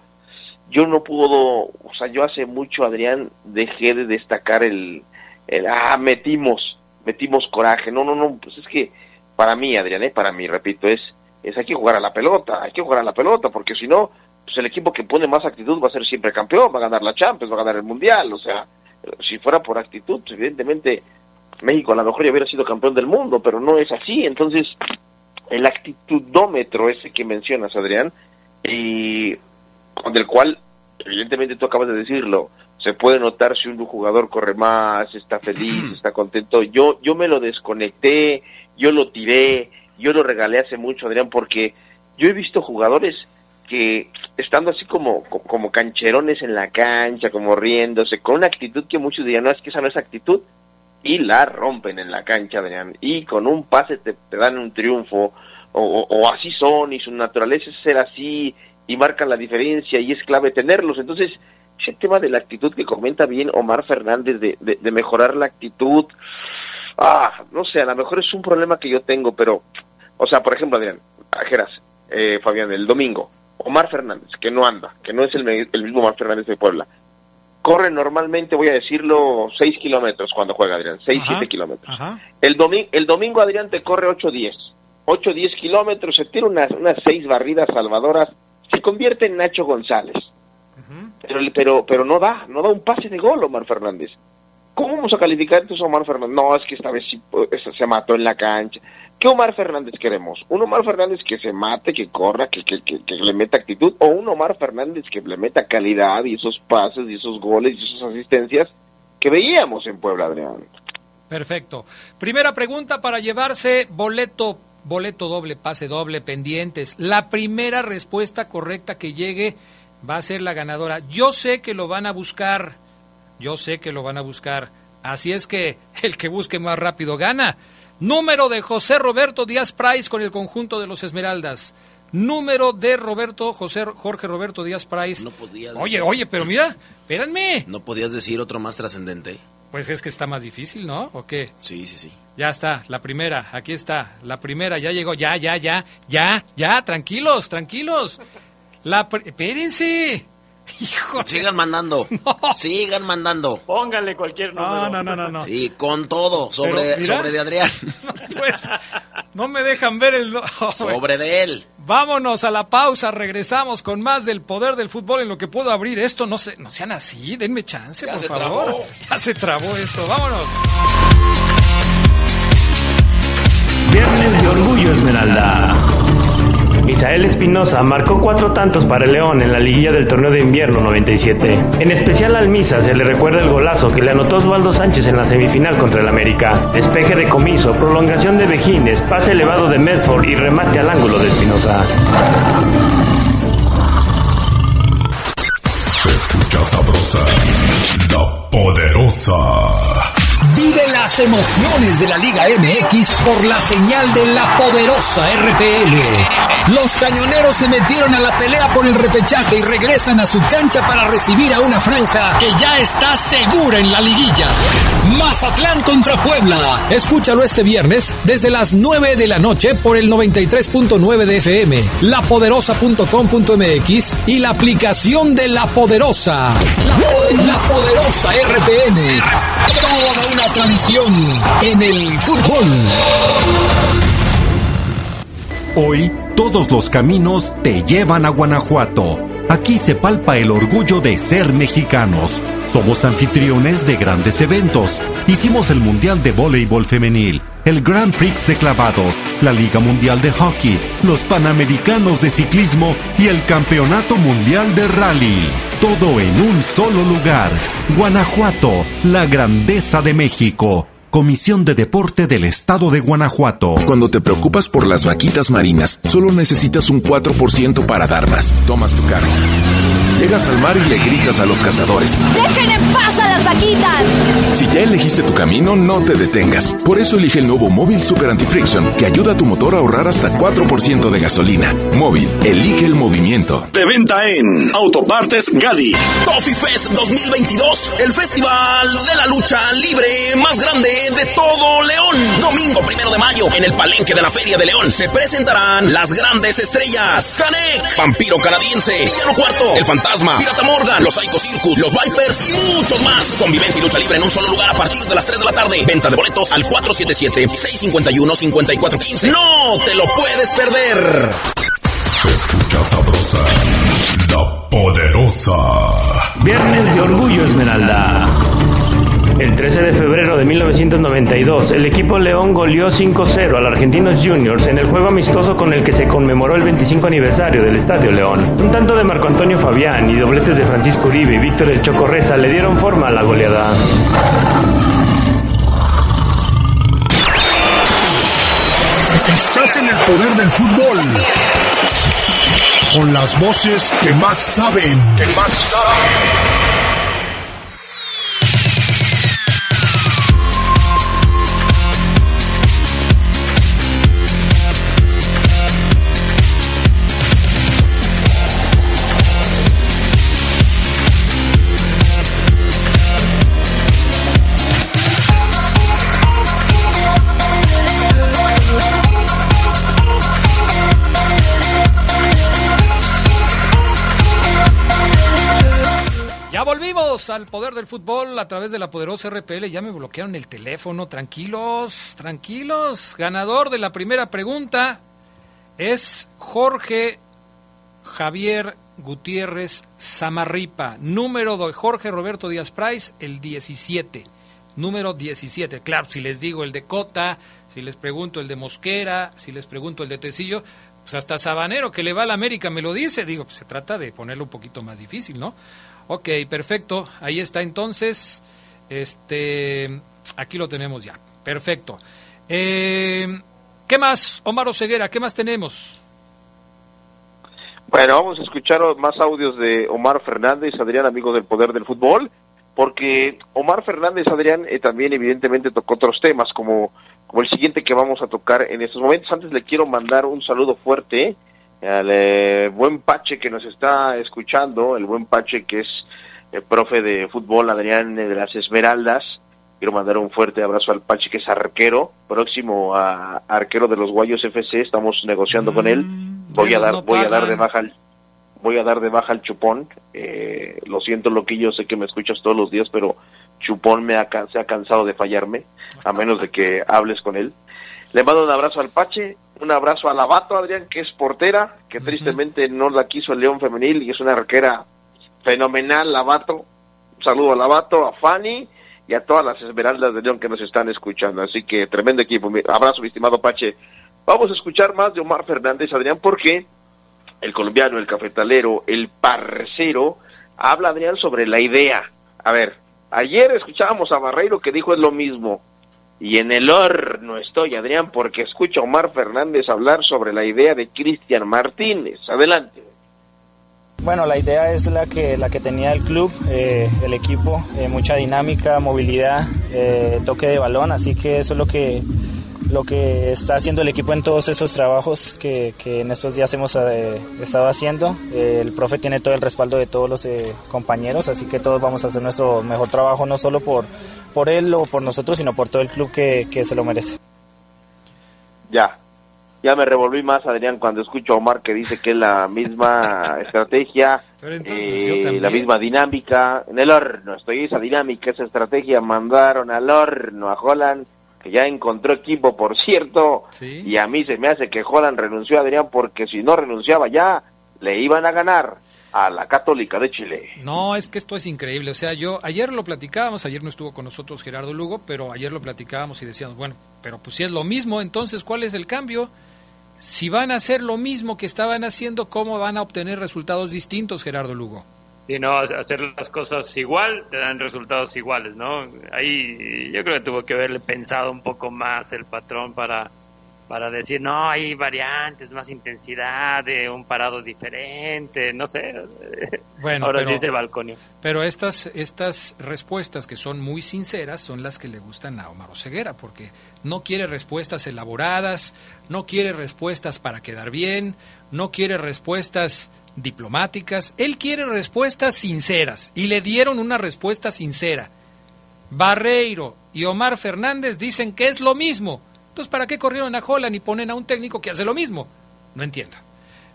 yo no puedo, o sea, yo hace mucho, Adrián, dejé de destacar el, el ah, metimos, metimos coraje. No, no, no, pues es que para mí, Adrián, ¿eh? para mí, repito, es, es hay que jugar a la pelota, hay que jugar a la pelota, porque si no, pues el equipo que pone más actitud va a ser siempre campeón, va a ganar la Champions, va a ganar el Mundial, o sea, si fuera por actitud, evidentemente México a lo mejor ya hubiera sido campeón del mundo, pero no es así, entonces el actitudómetro ese que mencionas, Adrián, y con el cual, evidentemente tú acabas de decirlo, se puede notar si un jugador corre más, está feliz, está contento. Yo, yo me lo desconecté, yo lo tiré, yo lo regalé hace mucho, Adrián, porque yo he visto jugadores que estando así como, como cancherones en la cancha, como riéndose, con una actitud que muchos dirían, no, es que esa no es actitud, y la rompen en la cancha, Adrián, y con un pase te, dan un triunfo, o, así son, y su naturaleza es ser así, y marcan la diferencia, y es clave tenerlos. Entonces, ese tema de la actitud que comenta bien Omar Fernández, de, de, mejorar la actitud, ah, no sé, a lo mejor es un problema que yo tengo, pero, o sea, por ejemplo, Adrián, Ajeras, eh, Fabián, el domingo, Omar Fernández, que no anda, que no es el, el mismo Omar Fernández de Puebla, corre normalmente, voy a decirlo, 6 kilómetros cuando juega Adrián, 6, 7 kilómetros. El, domingo, el domingo Adrián te corre 8, 10. 8, 10 kilómetros, se tira unas, unas 6 barridas salvadoras, se convierte en Nacho González. pero, pero, pero no da, no da un pase de gol Omar Fernández. ¿Cómo vamos a calificar entonces a Omar Fernández? No, es que esta vez sí, pues, se mató en la cancha. ¿Qué Omar Fernández queremos? ¿Un Omar Fernández que se mate, que corra, que, que, que, le meta actitud? ¿O un Omar Fernández que le meta calidad y esos pases y esos goles y esas asistencias que veíamos en Puebla, Adrián? Perfecto. Primera pregunta para llevarse boleto, boleto doble, pase doble, pendientes. La primera respuesta correcta que llegue va a ser la ganadora. Yo sé que lo van a buscar, yo sé que lo van a buscar. Así es que el que busque más rápido gana. Número de José Roberto Díaz Price con el conjunto de los Esmeraldas. Número de Roberto José Jorge Roberto Díaz Price. No podías Oye, oye, pero mira, espérenme. ¿No podías decir otro más trascendente? Pues es que está más difícil, ¿no? ¿O qué? Sí, sí, sí. Ya está, la primera, aquí está, la primera, ya llegó, ya, ya, ya, ya, ya, tranquilos, tranquilos. La, espérense. Sigan mandando. Sigan mandando. Póngale cualquier número. No, no, no, no. Sí, con todo. Sobre, sobre de Adrián. Pues, no me dejan ver el. sobre de él. Vámonos a la pausa. Regresamos con más del poder del fútbol en lo que puedo abrir esto. No, se, no sean así. Denme chance, por favor. Ya se trabó esto. Vámonos. Viernes de Orgullo Esmeralda. Misael Espinosa marcó cuatro tantos para el León en la liguilla del torneo de invierno 97. En especial al Misa se le recuerda el golazo que le anotó Osvaldo Sánchez en la semifinal contra el América. Despeje de comiso, prolongación de Vejines, pase elevado de Medford y remate al ángulo de Espinosa. Se escucha sabrosa, la poderosa. Emociones de la Liga MX por la señal de la poderosa RPL. Los cañoneros se metieron a la pelea por el repechaje y regresan a su cancha para recibir a una franja que ya está segura en la liguilla. Mazatlán contra Puebla. Escúchalo este viernes desde las 9 de la noche por el 93.9 de FM, lapoderosa.com.mx y la aplicación de La Poderosa. La, Poderosa RPN. Toda una tradición en el fútbol. Hoy todos los caminos te llevan a Guanajuato. Aquí se palpa el orgullo de ser mexicanos. Somos anfitriones de grandes eventos. Hicimos el Mundial de Voleibol Femenil, el Grand Prix de Clavados, la Liga Mundial de Hockey, los Panamericanos de Ciclismo y el Campeonato Mundial de Rally. Todo en un solo lugar. Guanajuato, la grandeza de México. Comisión de Deporte del Estado de Guanajuato. Cuando te preocupas por las vaquitas marinas, solo necesitas un 4% para dar más. Tomas tu cargo. Llegas al mar y le gritas a los cazadores. ¡Dejen en paz a las vaquitas! Si ya elegiste tu camino, no te detengas. Por eso elige el nuevo Móvil Super Anti-Friction, que ayuda a tu motor a ahorrar hasta 4% de gasolina. Móvil, elige el movimiento. De venta en Autopartes Gadi. Toffee Fest 2022, el festival de la lucha libre más grande de todo León. Domingo primero de mayo, en el palenque de la Feria de León, se presentarán las grandes estrellas. Canek, Vampiro Canadiense, Villano Cuarto, El Fantasma, Pirata Morgan, Los Psycho Circus, Los Vipers y muchos más. Convivencia y lucha libre en un solo lugar a partir de las 3 de la tarde. Venta de boletos al 477-651-5415. ¡No te lo puedes perder! Se escucha sabrosa, la poderosa. Viernes de Orgullo Esmeralda. El 13 de febrero de 1992, el equipo León goleó 5-0 al Argentinos Juniors en el juego amistoso con el que se conmemoró el 25 aniversario del Estadio León. Un tanto de Marco Antonio Fabián y dobletes de Francisco Uribe y Víctor El Chocorreza le dieron forma a la goleada. Estás en el poder del fútbol. Con las voces que más saben. Que más saben. Al poder del fútbol a través de la poderosa RPL. Ya me bloquearon el teléfono. Tranquilos, tranquilos. Ganador de la primera pregunta es Jorge Javier Gutiérrez Zamarripa. Número de Jorge Roberto Díaz Price, el 17. Número 17. Claro, si les digo el de Cota, si les pregunto el de Mosquera, si les pregunto el de Tecillo, pues hasta Sabanero que le va a la América me lo dice. Digo, pues se trata de ponerlo un poquito más difícil, ¿no? Ok, perfecto. Ahí está entonces. Este, aquí lo tenemos ya. Perfecto. Eh, ¿Qué más, Omar Oseguera? ¿Qué más tenemos? Bueno, vamos a escuchar más audios de Omar Fernández, Adrián, amigos del Poder del Fútbol, porque Omar Fernández, Adrián, eh, también evidentemente tocó otros temas, como, como el siguiente que vamos a tocar en estos momentos. Antes le quiero mandar un saludo fuerte al eh, buen Pache que nos está escuchando, el buen Pache que es el profe de fútbol, Adrián de las Esmeraldas. Quiero mandar un fuerte abrazo al Pache, que es arquero, próximo a arquero de los Guayos FC. Estamos negociando con él. Voy a dar, no voy a dar de baja al, voy a dar de baja al chupón. Eh, lo siento, loquillo, sé que me escuchas todos los días, pero chupón me ha, se ha cansado de fallarme, a menos de que hables con él. Le mando un abrazo al Pache, un abrazo a Lavato, Adrián, que es portera, que tristemente no la quiso el León Femenil y es una arquera fenomenal, Lavato. Un saludo a Lavato, a Fanny y a todas las Esmeraldas de León que nos están escuchando. Así que tremendo equipo. Mi- Abrazo, mi estimado Pache. Vamos a escuchar más de Omar Fernández, Adrián, porque el colombiano, el cafetalero, el parcero, habla, Adrián, sobre la idea. A ver, ayer escuchábamos a Barreiro que dijo es lo mismo. Y en el horno estoy, Adrián, porque escucho a Omar Fernández hablar sobre la idea de Cristian Martínez. Adelante. Bueno, la idea es la que, la que tenía el club, eh, el equipo, eh, mucha dinámica, movilidad, eh, toque de balón, así que eso es lo que, lo que está haciendo el equipo en todos esos trabajos que, que en estos días hemos eh, estado haciendo. Eh, el profe tiene todo el respaldo de todos los eh, compañeros, así que todos vamos a hacer nuestro mejor trabajo, no solo por, por él o por nosotros, sino por todo el club que, que se lo merece. Ya, ya me revolví más, Adrián, cuando escucho a Omar que dice que es la misma estrategia, eh, la misma dinámica. En el horno, estoy esa dinámica, esa estrategia. Mandaron al horno a Holland, que ya encontró equipo, por cierto. Y a mí se me hace que Holland renunció, Adrián, porque si no renunciaba ya, le iban a ganar a la Católica de Chile. No, es que esto es increíble. O sea, yo ayer lo platicábamos, ayer no estuvo con nosotros Gerardo Lugo, pero ayer lo platicábamos y decíamos, bueno, pero pues si es lo mismo, entonces ¿cuál es el cambio? Si van a hacer lo mismo que estaban haciendo, ¿cómo van a obtener resultados distintos, Gerardo Lugo? Y no, hacer las cosas igual te dan resultados iguales, ¿no? Ahí yo creo que tuvo que haberle pensado un poco más el patrón para, para decir, no, hay variantes, más intensidad, de un parado diferente, no sé. Bueno, Ahora pero, sí Balconio. Pero estas, estas respuestas que son muy sinceras son las que le gustan a Omar Oseguera, porque no quiere respuestas elaboradas, no quiere respuestas para quedar bien, no quiere respuestas diplomáticas, él quiere respuestas sinceras y le dieron una respuesta sincera. Barreiro y Omar Fernández dicen que es lo mismo. Entonces, ¿para qué corrieron a Holland y ponen a un técnico que hace lo mismo? No entiendo.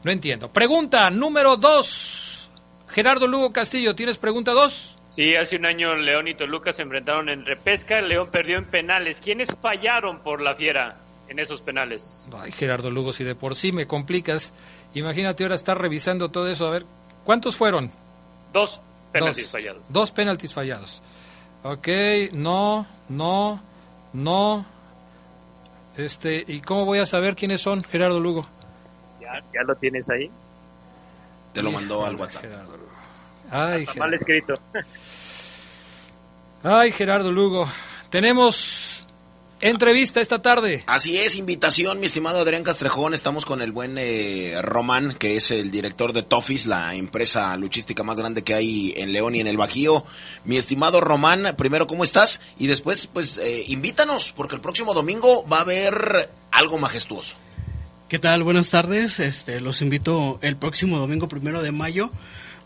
No entiendo. Pregunta número dos. Gerardo Lugo Castillo, ¿tienes pregunta dos? Sí, hace un año León y Toluca se enfrentaron en repesca. León perdió en penales. ¿Quiénes fallaron por la fiera en esos penales? Ay, Gerardo Lugo, si de por sí me complicas, imagínate ahora estar revisando todo eso. A ver, ¿cuántos fueron? Dos penaltis dos, fallados. Dos penaltis fallados. Ok, no, no, no. Este, ¿y cómo voy a saber quiénes son, Gerardo Lugo? ¿Ya, ya lo tienes ahí? Te lo mandó al WhatsApp. Ay, Está mal escrito. Ay, Gerardo Lugo. Tenemos entrevista esta tarde. Así es, invitación, mi estimado Adrián Castrejón. Estamos con el buen eh, Román, que es el director de Tofis, la empresa luchística más grande que hay en León y en el Bajío. Mi estimado Román, primero, ¿cómo estás? Y después, pues, eh, invítanos, porque el próximo domingo va a haber algo majestuoso. ¿Qué tal? Buenas tardes. Este, los invito el próximo domingo primero de mayo.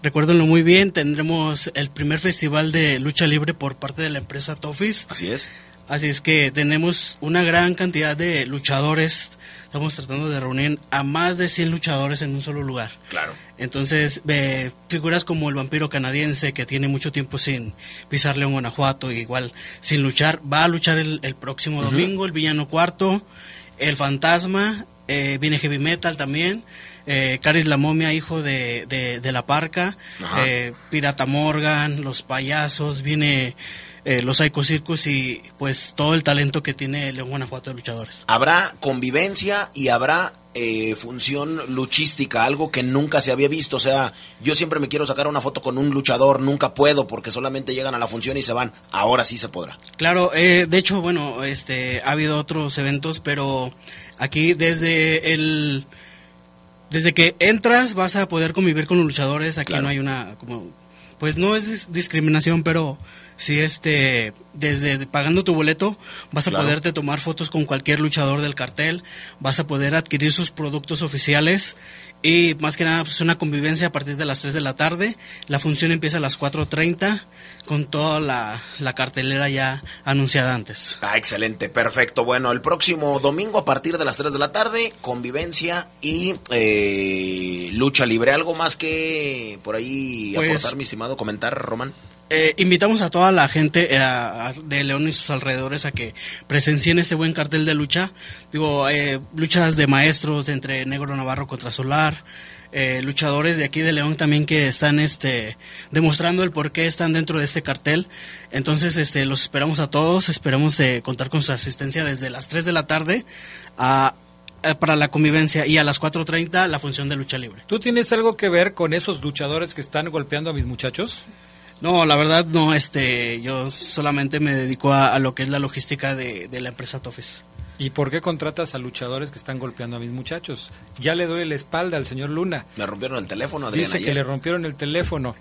Recuérdenlo muy bien, tendremos el primer festival de lucha libre por parte de la empresa Tofis. Así es. Así es que tenemos una gran cantidad de luchadores. Estamos tratando de reunir a más de 100 luchadores en un solo lugar. Claro. Entonces, eh, figuras como el vampiro canadiense que tiene mucho tiempo sin pisar León, Guanajuato, igual sin luchar, va a luchar el, el próximo domingo, el villano cuarto, el fantasma, eh, viene heavy metal también. Eh, Caris la momia, hijo de, de, de la parca, eh, Pirata Morgan, los payasos, viene eh, los Psycho Circus y pues todo el talento que tiene León Guanajuato de luchadores. Habrá convivencia y habrá eh, función luchística, algo que nunca se había visto. O sea, yo siempre me quiero sacar una foto con un luchador, nunca puedo porque solamente llegan a la función y se van. Ahora sí se podrá. Claro, eh, de hecho, bueno, este, ha habido otros eventos, pero aquí desde el, desde que entras vas a poder convivir con los luchadores. Aquí Claro. no hay una, como, pues no es dis- discriminación, pero sí, este, desde pagando tu boleto vas a Claro. poderte tomar fotos con cualquier luchador del cartel, vas a poder adquirir sus productos oficiales y más que nada pues una convivencia a partir de las 3 de la tarde. La función empieza a las 4.30 con toda la, la cartelera ya anunciada antes. Ah, excelente, perfecto. Bueno, el próximo domingo a partir de las 3 de la tarde, convivencia y eh, lucha libre. ¿Algo más que por ahí Pues- aportar, mi estimado? Comentar, Román. Eh, invitamos a toda la gente eh, de León y sus alrededores a que presencien este buen cartel de lucha. Digo, eh, luchas de maestros entre Negro Navarro contra Solar, eh, luchadores de aquí de León también que están este, demostrando el por qué están dentro de este cartel. Entonces, este, los esperamos a todos, esperamos eh, contar con su asistencia desde las 3 de la tarde a- eh, para la convivencia y a las 4.30 la función de lucha libre. ¿Tú tienes algo que ver con esos luchadores que están golpeando a mis muchachos? No, la verdad no, este, yo solamente me dedico a, a lo que es la logística de, de la empresa Tofis. ¿Y por qué contratas a luchadores que están golpeando a mis muchachos? Ya le doy la espalda al señor Luna. Me rompieron el teléfono, Adrián. Dice que ayer. le rompieron el teléfono.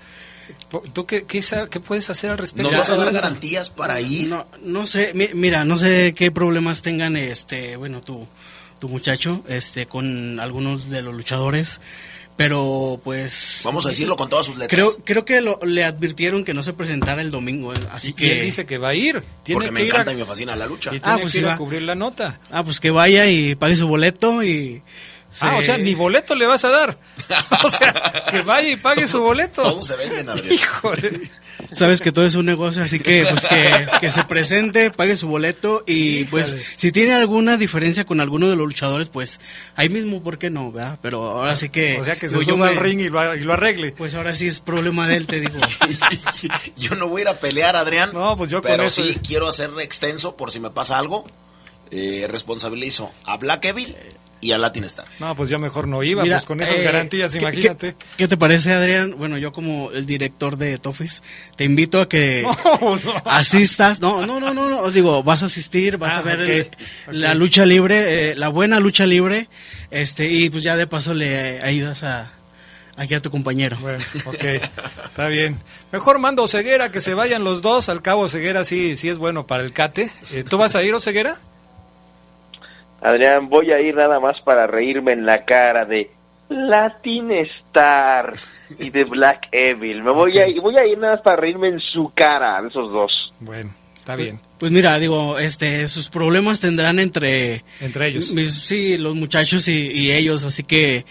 ¿Tú qué, qué, puedes hacer al respecto? ¿Nos vas a dar garantías para ir? No, no sé, mi- mira, no sé qué problemas tengan, este, bueno, tu, tu muchacho, este, con algunos de los luchadores, pero pues... Vamos a decirlo con todas sus letras. Creo, creo que lo- le advirtieron que no se presentara el domingo, eh, así Y que... él dice que va a ir. Tiene Porque me que ir encanta a- y me fascina la lucha. Y tiene Ah, pues que ir a va. cubrir la nota. Ah, pues que vaya y pague su boleto y... Ah, o sea, ni boleto le vas a dar. o sea, que vaya y pague su boleto. Todos se venden, Adrián. Híjole. Sabes que todo es un negocio, así que pues que, que se presente, pague su boleto y pues si tiene alguna diferencia con alguno de los luchadores, pues ahí mismo, ¿por qué no? ¿verdad? Pero ahora sí que... O sea, que se suba me- al ring y lo, y lo arregle. Pues ahora sí es problema de él, te digo. yo no voy a ir a pelear, Adrián. No, pues yo con Pero eso- sí quiero hacer extenso por si me pasa algo. Eh, responsabilizo a Black Evil y a Latin Star. No, pues yo mejor no iba, Mira, pues con esas eh, garantías, ¿qué- imagínate. ¿qué, qué te parece, Adrián? Bueno, yo como el director de Tofis, te invito a que No, no. asistas. No, no, no, no, no, os digo, vas a asistir, vas Ah, a ver el- la lucha libre, eh, la buena lucha libre, este, y pues ya de paso le ayudas a, aquí a tu compañero. Bueno, ok, está bien. Mejor mando Ceguera que se vayan los dos. Al cabo, Ceguera sí, sí es bueno para el cate. Eh, ¿Tú vas a ir, Ceguera? Adrián, voy a ir nada más para reírme en la cara de Latin Star y de Black Evil. Me voy a ir, voy a ir nada más para reírme en su cara, de esos dos. Bueno, está bien. Pues mira, digo, este, sus problemas tendrán entre... Entre ellos. mis- sí, los muchachos y, y ellos, así que...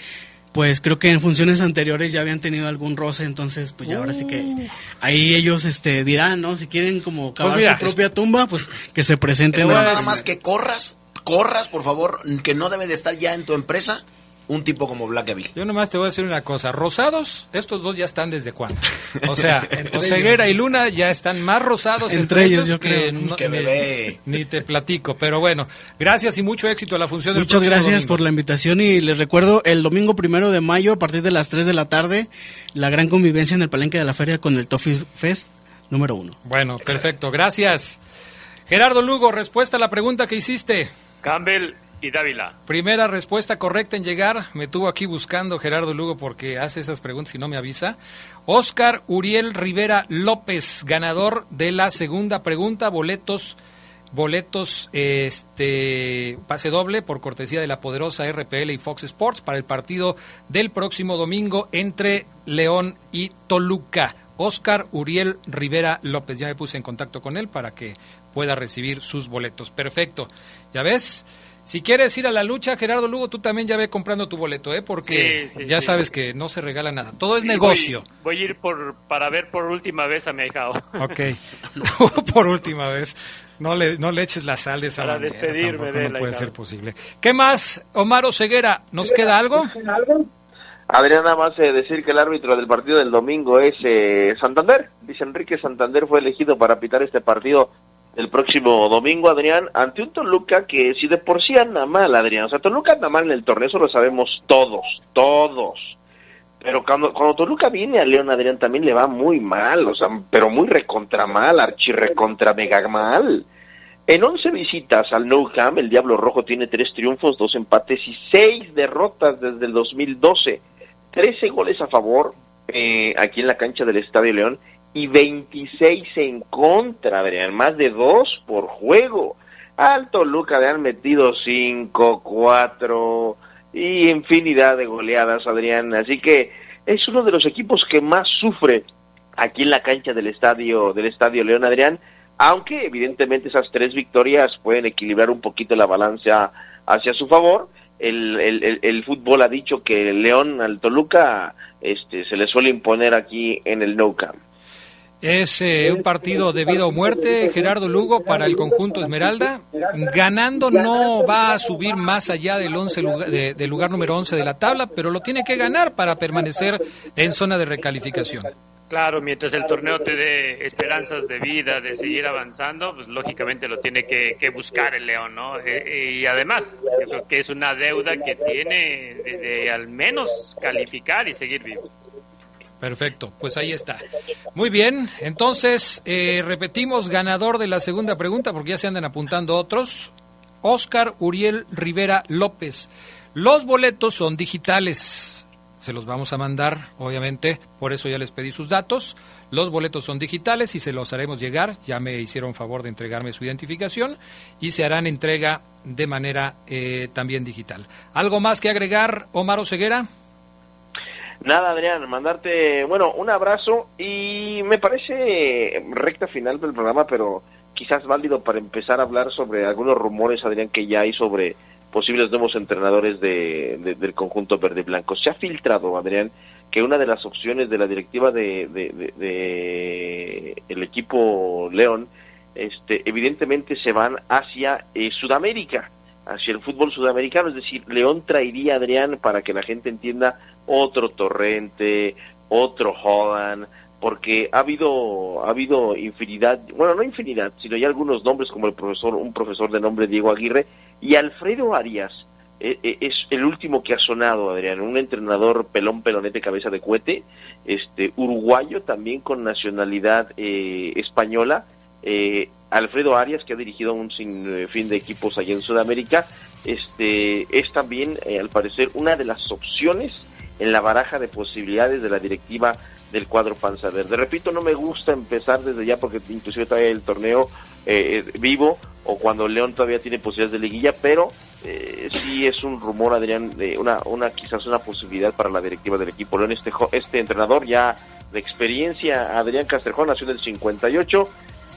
Pues creo que en funciones anteriores ya habían tenido algún roce, entonces pues ya ahora sí que ahí ellos este dirán, ¿no? Si quieren como cavar mira, su propia tumba, pues que se presenten. Nada más que corras, corras, por favor, que no debe de estar ya en tu empresa un tipo como Black Evil. Yo nomás te voy a decir una cosa. Rosados, estos dos ya están desde cuándo. O sea, Oseguera ellos. y Luna ya están más rosados Entre ellos, yo que creo. no- Que ni- bebé. Ni te platico. Pero bueno, gracias y mucho éxito a la función del Muchas gracias domingo. por la invitación y les recuerdo el domingo primero de mayo a partir de las 3 de la tarde la gran convivencia en el palenque de la feria con el Toffee Fest número uno. Bueno, perfecto. Gracias. Gerardo Lugo, respuesta a la pregunta que hiciste. Campbell y Dávila. Primera respuesta correcta en llegar. Me tuvo aquí buscando Gerardo Lugo porque hace esas preguntas y no me avisa. Oscar Uriel Rivera López, ganador de la segunda pregunta. Boletos, boletos, este, pase doble por cortesía de la poderosa RPL y Fox Sports para el partido del próximo domingo entre León y Toluca. Oscar Uriel Rivera López. Ya me puse en contacto con él para que pueda recibir sus boletos. Perfecto. ¿Ya ves? Si quieres ir a la lucha, Gerardo Lugo, tú también ya ve comprando tu boleto, ¿eh? Porque Sí, sí, ya sí. sabes que no se regala nada. Todo es negocio. Voy, voy a ir por, para ver por última vez a mi ahijado. Ok. Por última vez. No le, no le eches la sal de esa Para manera, despedirme de no la puede ser posible. ¿Qué más, Omar Ceguera? ¿Nos queda algo? Adrián, nada más eh, decir que el árbitro del partido del domingo es eh, Santander. Dice Enrique Santander fue elegido para pitar este partido el próximo domingo, Adrián, ante un Toluca que si de por sí anda mal, Adrián. O sea, Toluca anda mal en el torneo, eso lo sabemos todos, todos. Pero cuando, cuando Toluca viene a León, Adrián, también le va muy mal, o sea, pero muy recontra mal, archirrecontra mega mal. En 11 visitas al Nou Camp, el Diablo Rojo tiene tres triunfos, dos empates y seis derrotas desde el 2012. 13 goles a favor eh, aquí en la cancha del Estadio León y 26 en contra, Adrián, más de dos por juego. Al Toluca le han metido 5, 4 y infinidad de goleadas, Adrián. Así que es uno de los equipos que más sufre aquí en la cancha del Estadio del Estadio León, Adrián. Aunque evidentemente esas tres victorias pueden equilibrar un poquito la balanza hacia su favor. El, el, el, el fútbol ha dicho que León al Toluca este, se le suele imponer aquí en el Nou Camp. Es eh, un partido de vida o muerte, Gerardo Lugo, para el conjunto Esmeralda. Ganando no va a subir más allá del, 11 lugar, de- del lugar número 11 de la tabla, pero lo tiene que ganar para permanecer en zona de recalificación. Claro, mientras el torneo te dé esperanzas de vida, de seguir avanzando, pues lógicamente lo tiene que, que buscar el León, ¿no? Eh, y además, yo creo que es una deuda que tiene de, de al menos calificar y seguir vivo. Perfecto, pues ahí está. Muy bien, entonces eh, repetimos ganador de la segunda pregunta porque ya se andan apuntando otros. Oscar Uriel Rivera López. Los boletos son digitales. Se los vamos a mandar, obviamente, por eso ya les pedí sus datos. Los boletos son digitales y se los haremos llegar. Ya me hicieron favor de entregarme su identificación y se harán entrega de manera eh, también digital. ¿Algo más que agregar, Omar Oseguera? Nada, Adrián, mandarte, bueno, un abrazo y me parece recta final del programa, pero quizás válido para empezar a hablar sobre algunos rumores, Adrián, que ya hay sobre posibles nuevos entrenadores de, de- del conjunto verde blanco. Se ha filtrado, Adrián, que una de las opciones de la directiva de el equipo León, este, evidentemente se van hacia eh, Sudamérica, hacia el fútbol sudamericano, es decir, León traería, Adrián, para que la gente entienda, otro Torrente, otro Holland, porque ha habido ha habido infinidad, bueno, no infinidad, sino ya algunos nombres como el profesor, un profesor de nombre Diego Aguirre y Alfredo Arias eh, eh, es el último que ha sonado, Adrián, un entrenador pelón pelonete cabeza de cohete, este uruguayo también con nacionalidad eh, española, eh, Alfredo Arias que ha dirigido un sinfín de equipos allá en Sudamérica, este es también eh, al parecer una de las opciones en la baraja de posibilidades de la directiva del cuadro Panza Verde. Repito, no me gusta empezar desde ya porque inclusive todavía el torneo eh, vivo o cuando León todavía tiene posibilidades de liguilla, pero eh, sí es un rumor, Adrián, de una, una quizás una posibilidad para la directiva del equipo León. Este, este entrenador ya de experiencia, Adrián Castrejón, nació en el 58,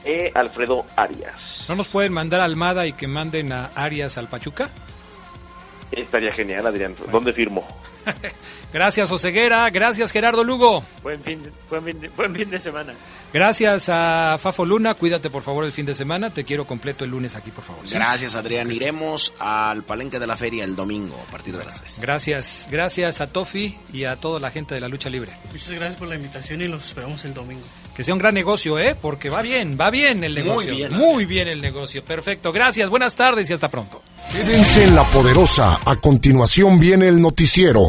eh, Alfredo Arias. ¿No nos pueden mandar a Almada y que manden a Arias al Pachuca? Estaría genial, Adrián. ¿Dónde firmo? gracias, Oseguera. Gracias, Gerardo Lugo. Buen fin, buen fin, buen fin de semana. Gracias a Fafo Luna. Cuídate, por favor, el fin de semana. Te quiero completo el lunes aquí, por favor. Gracias, Adrián. Iremos al Palenque de la Feria el domingo a partir de las 3. Gracias. Gracias a Tofi y a toda la gente de la lucha libre. Muchas gracias por la invitación y los esperamos el domingo. Que sea un gran negocio, ¿eh? Porque va bien, va bien el negocio. Muy bien. Muy bien el negocio. Perfecto. Gracias, buenas tardes y hasta pronto. Quédense en La Poderosa. A continuación viene el noticiero.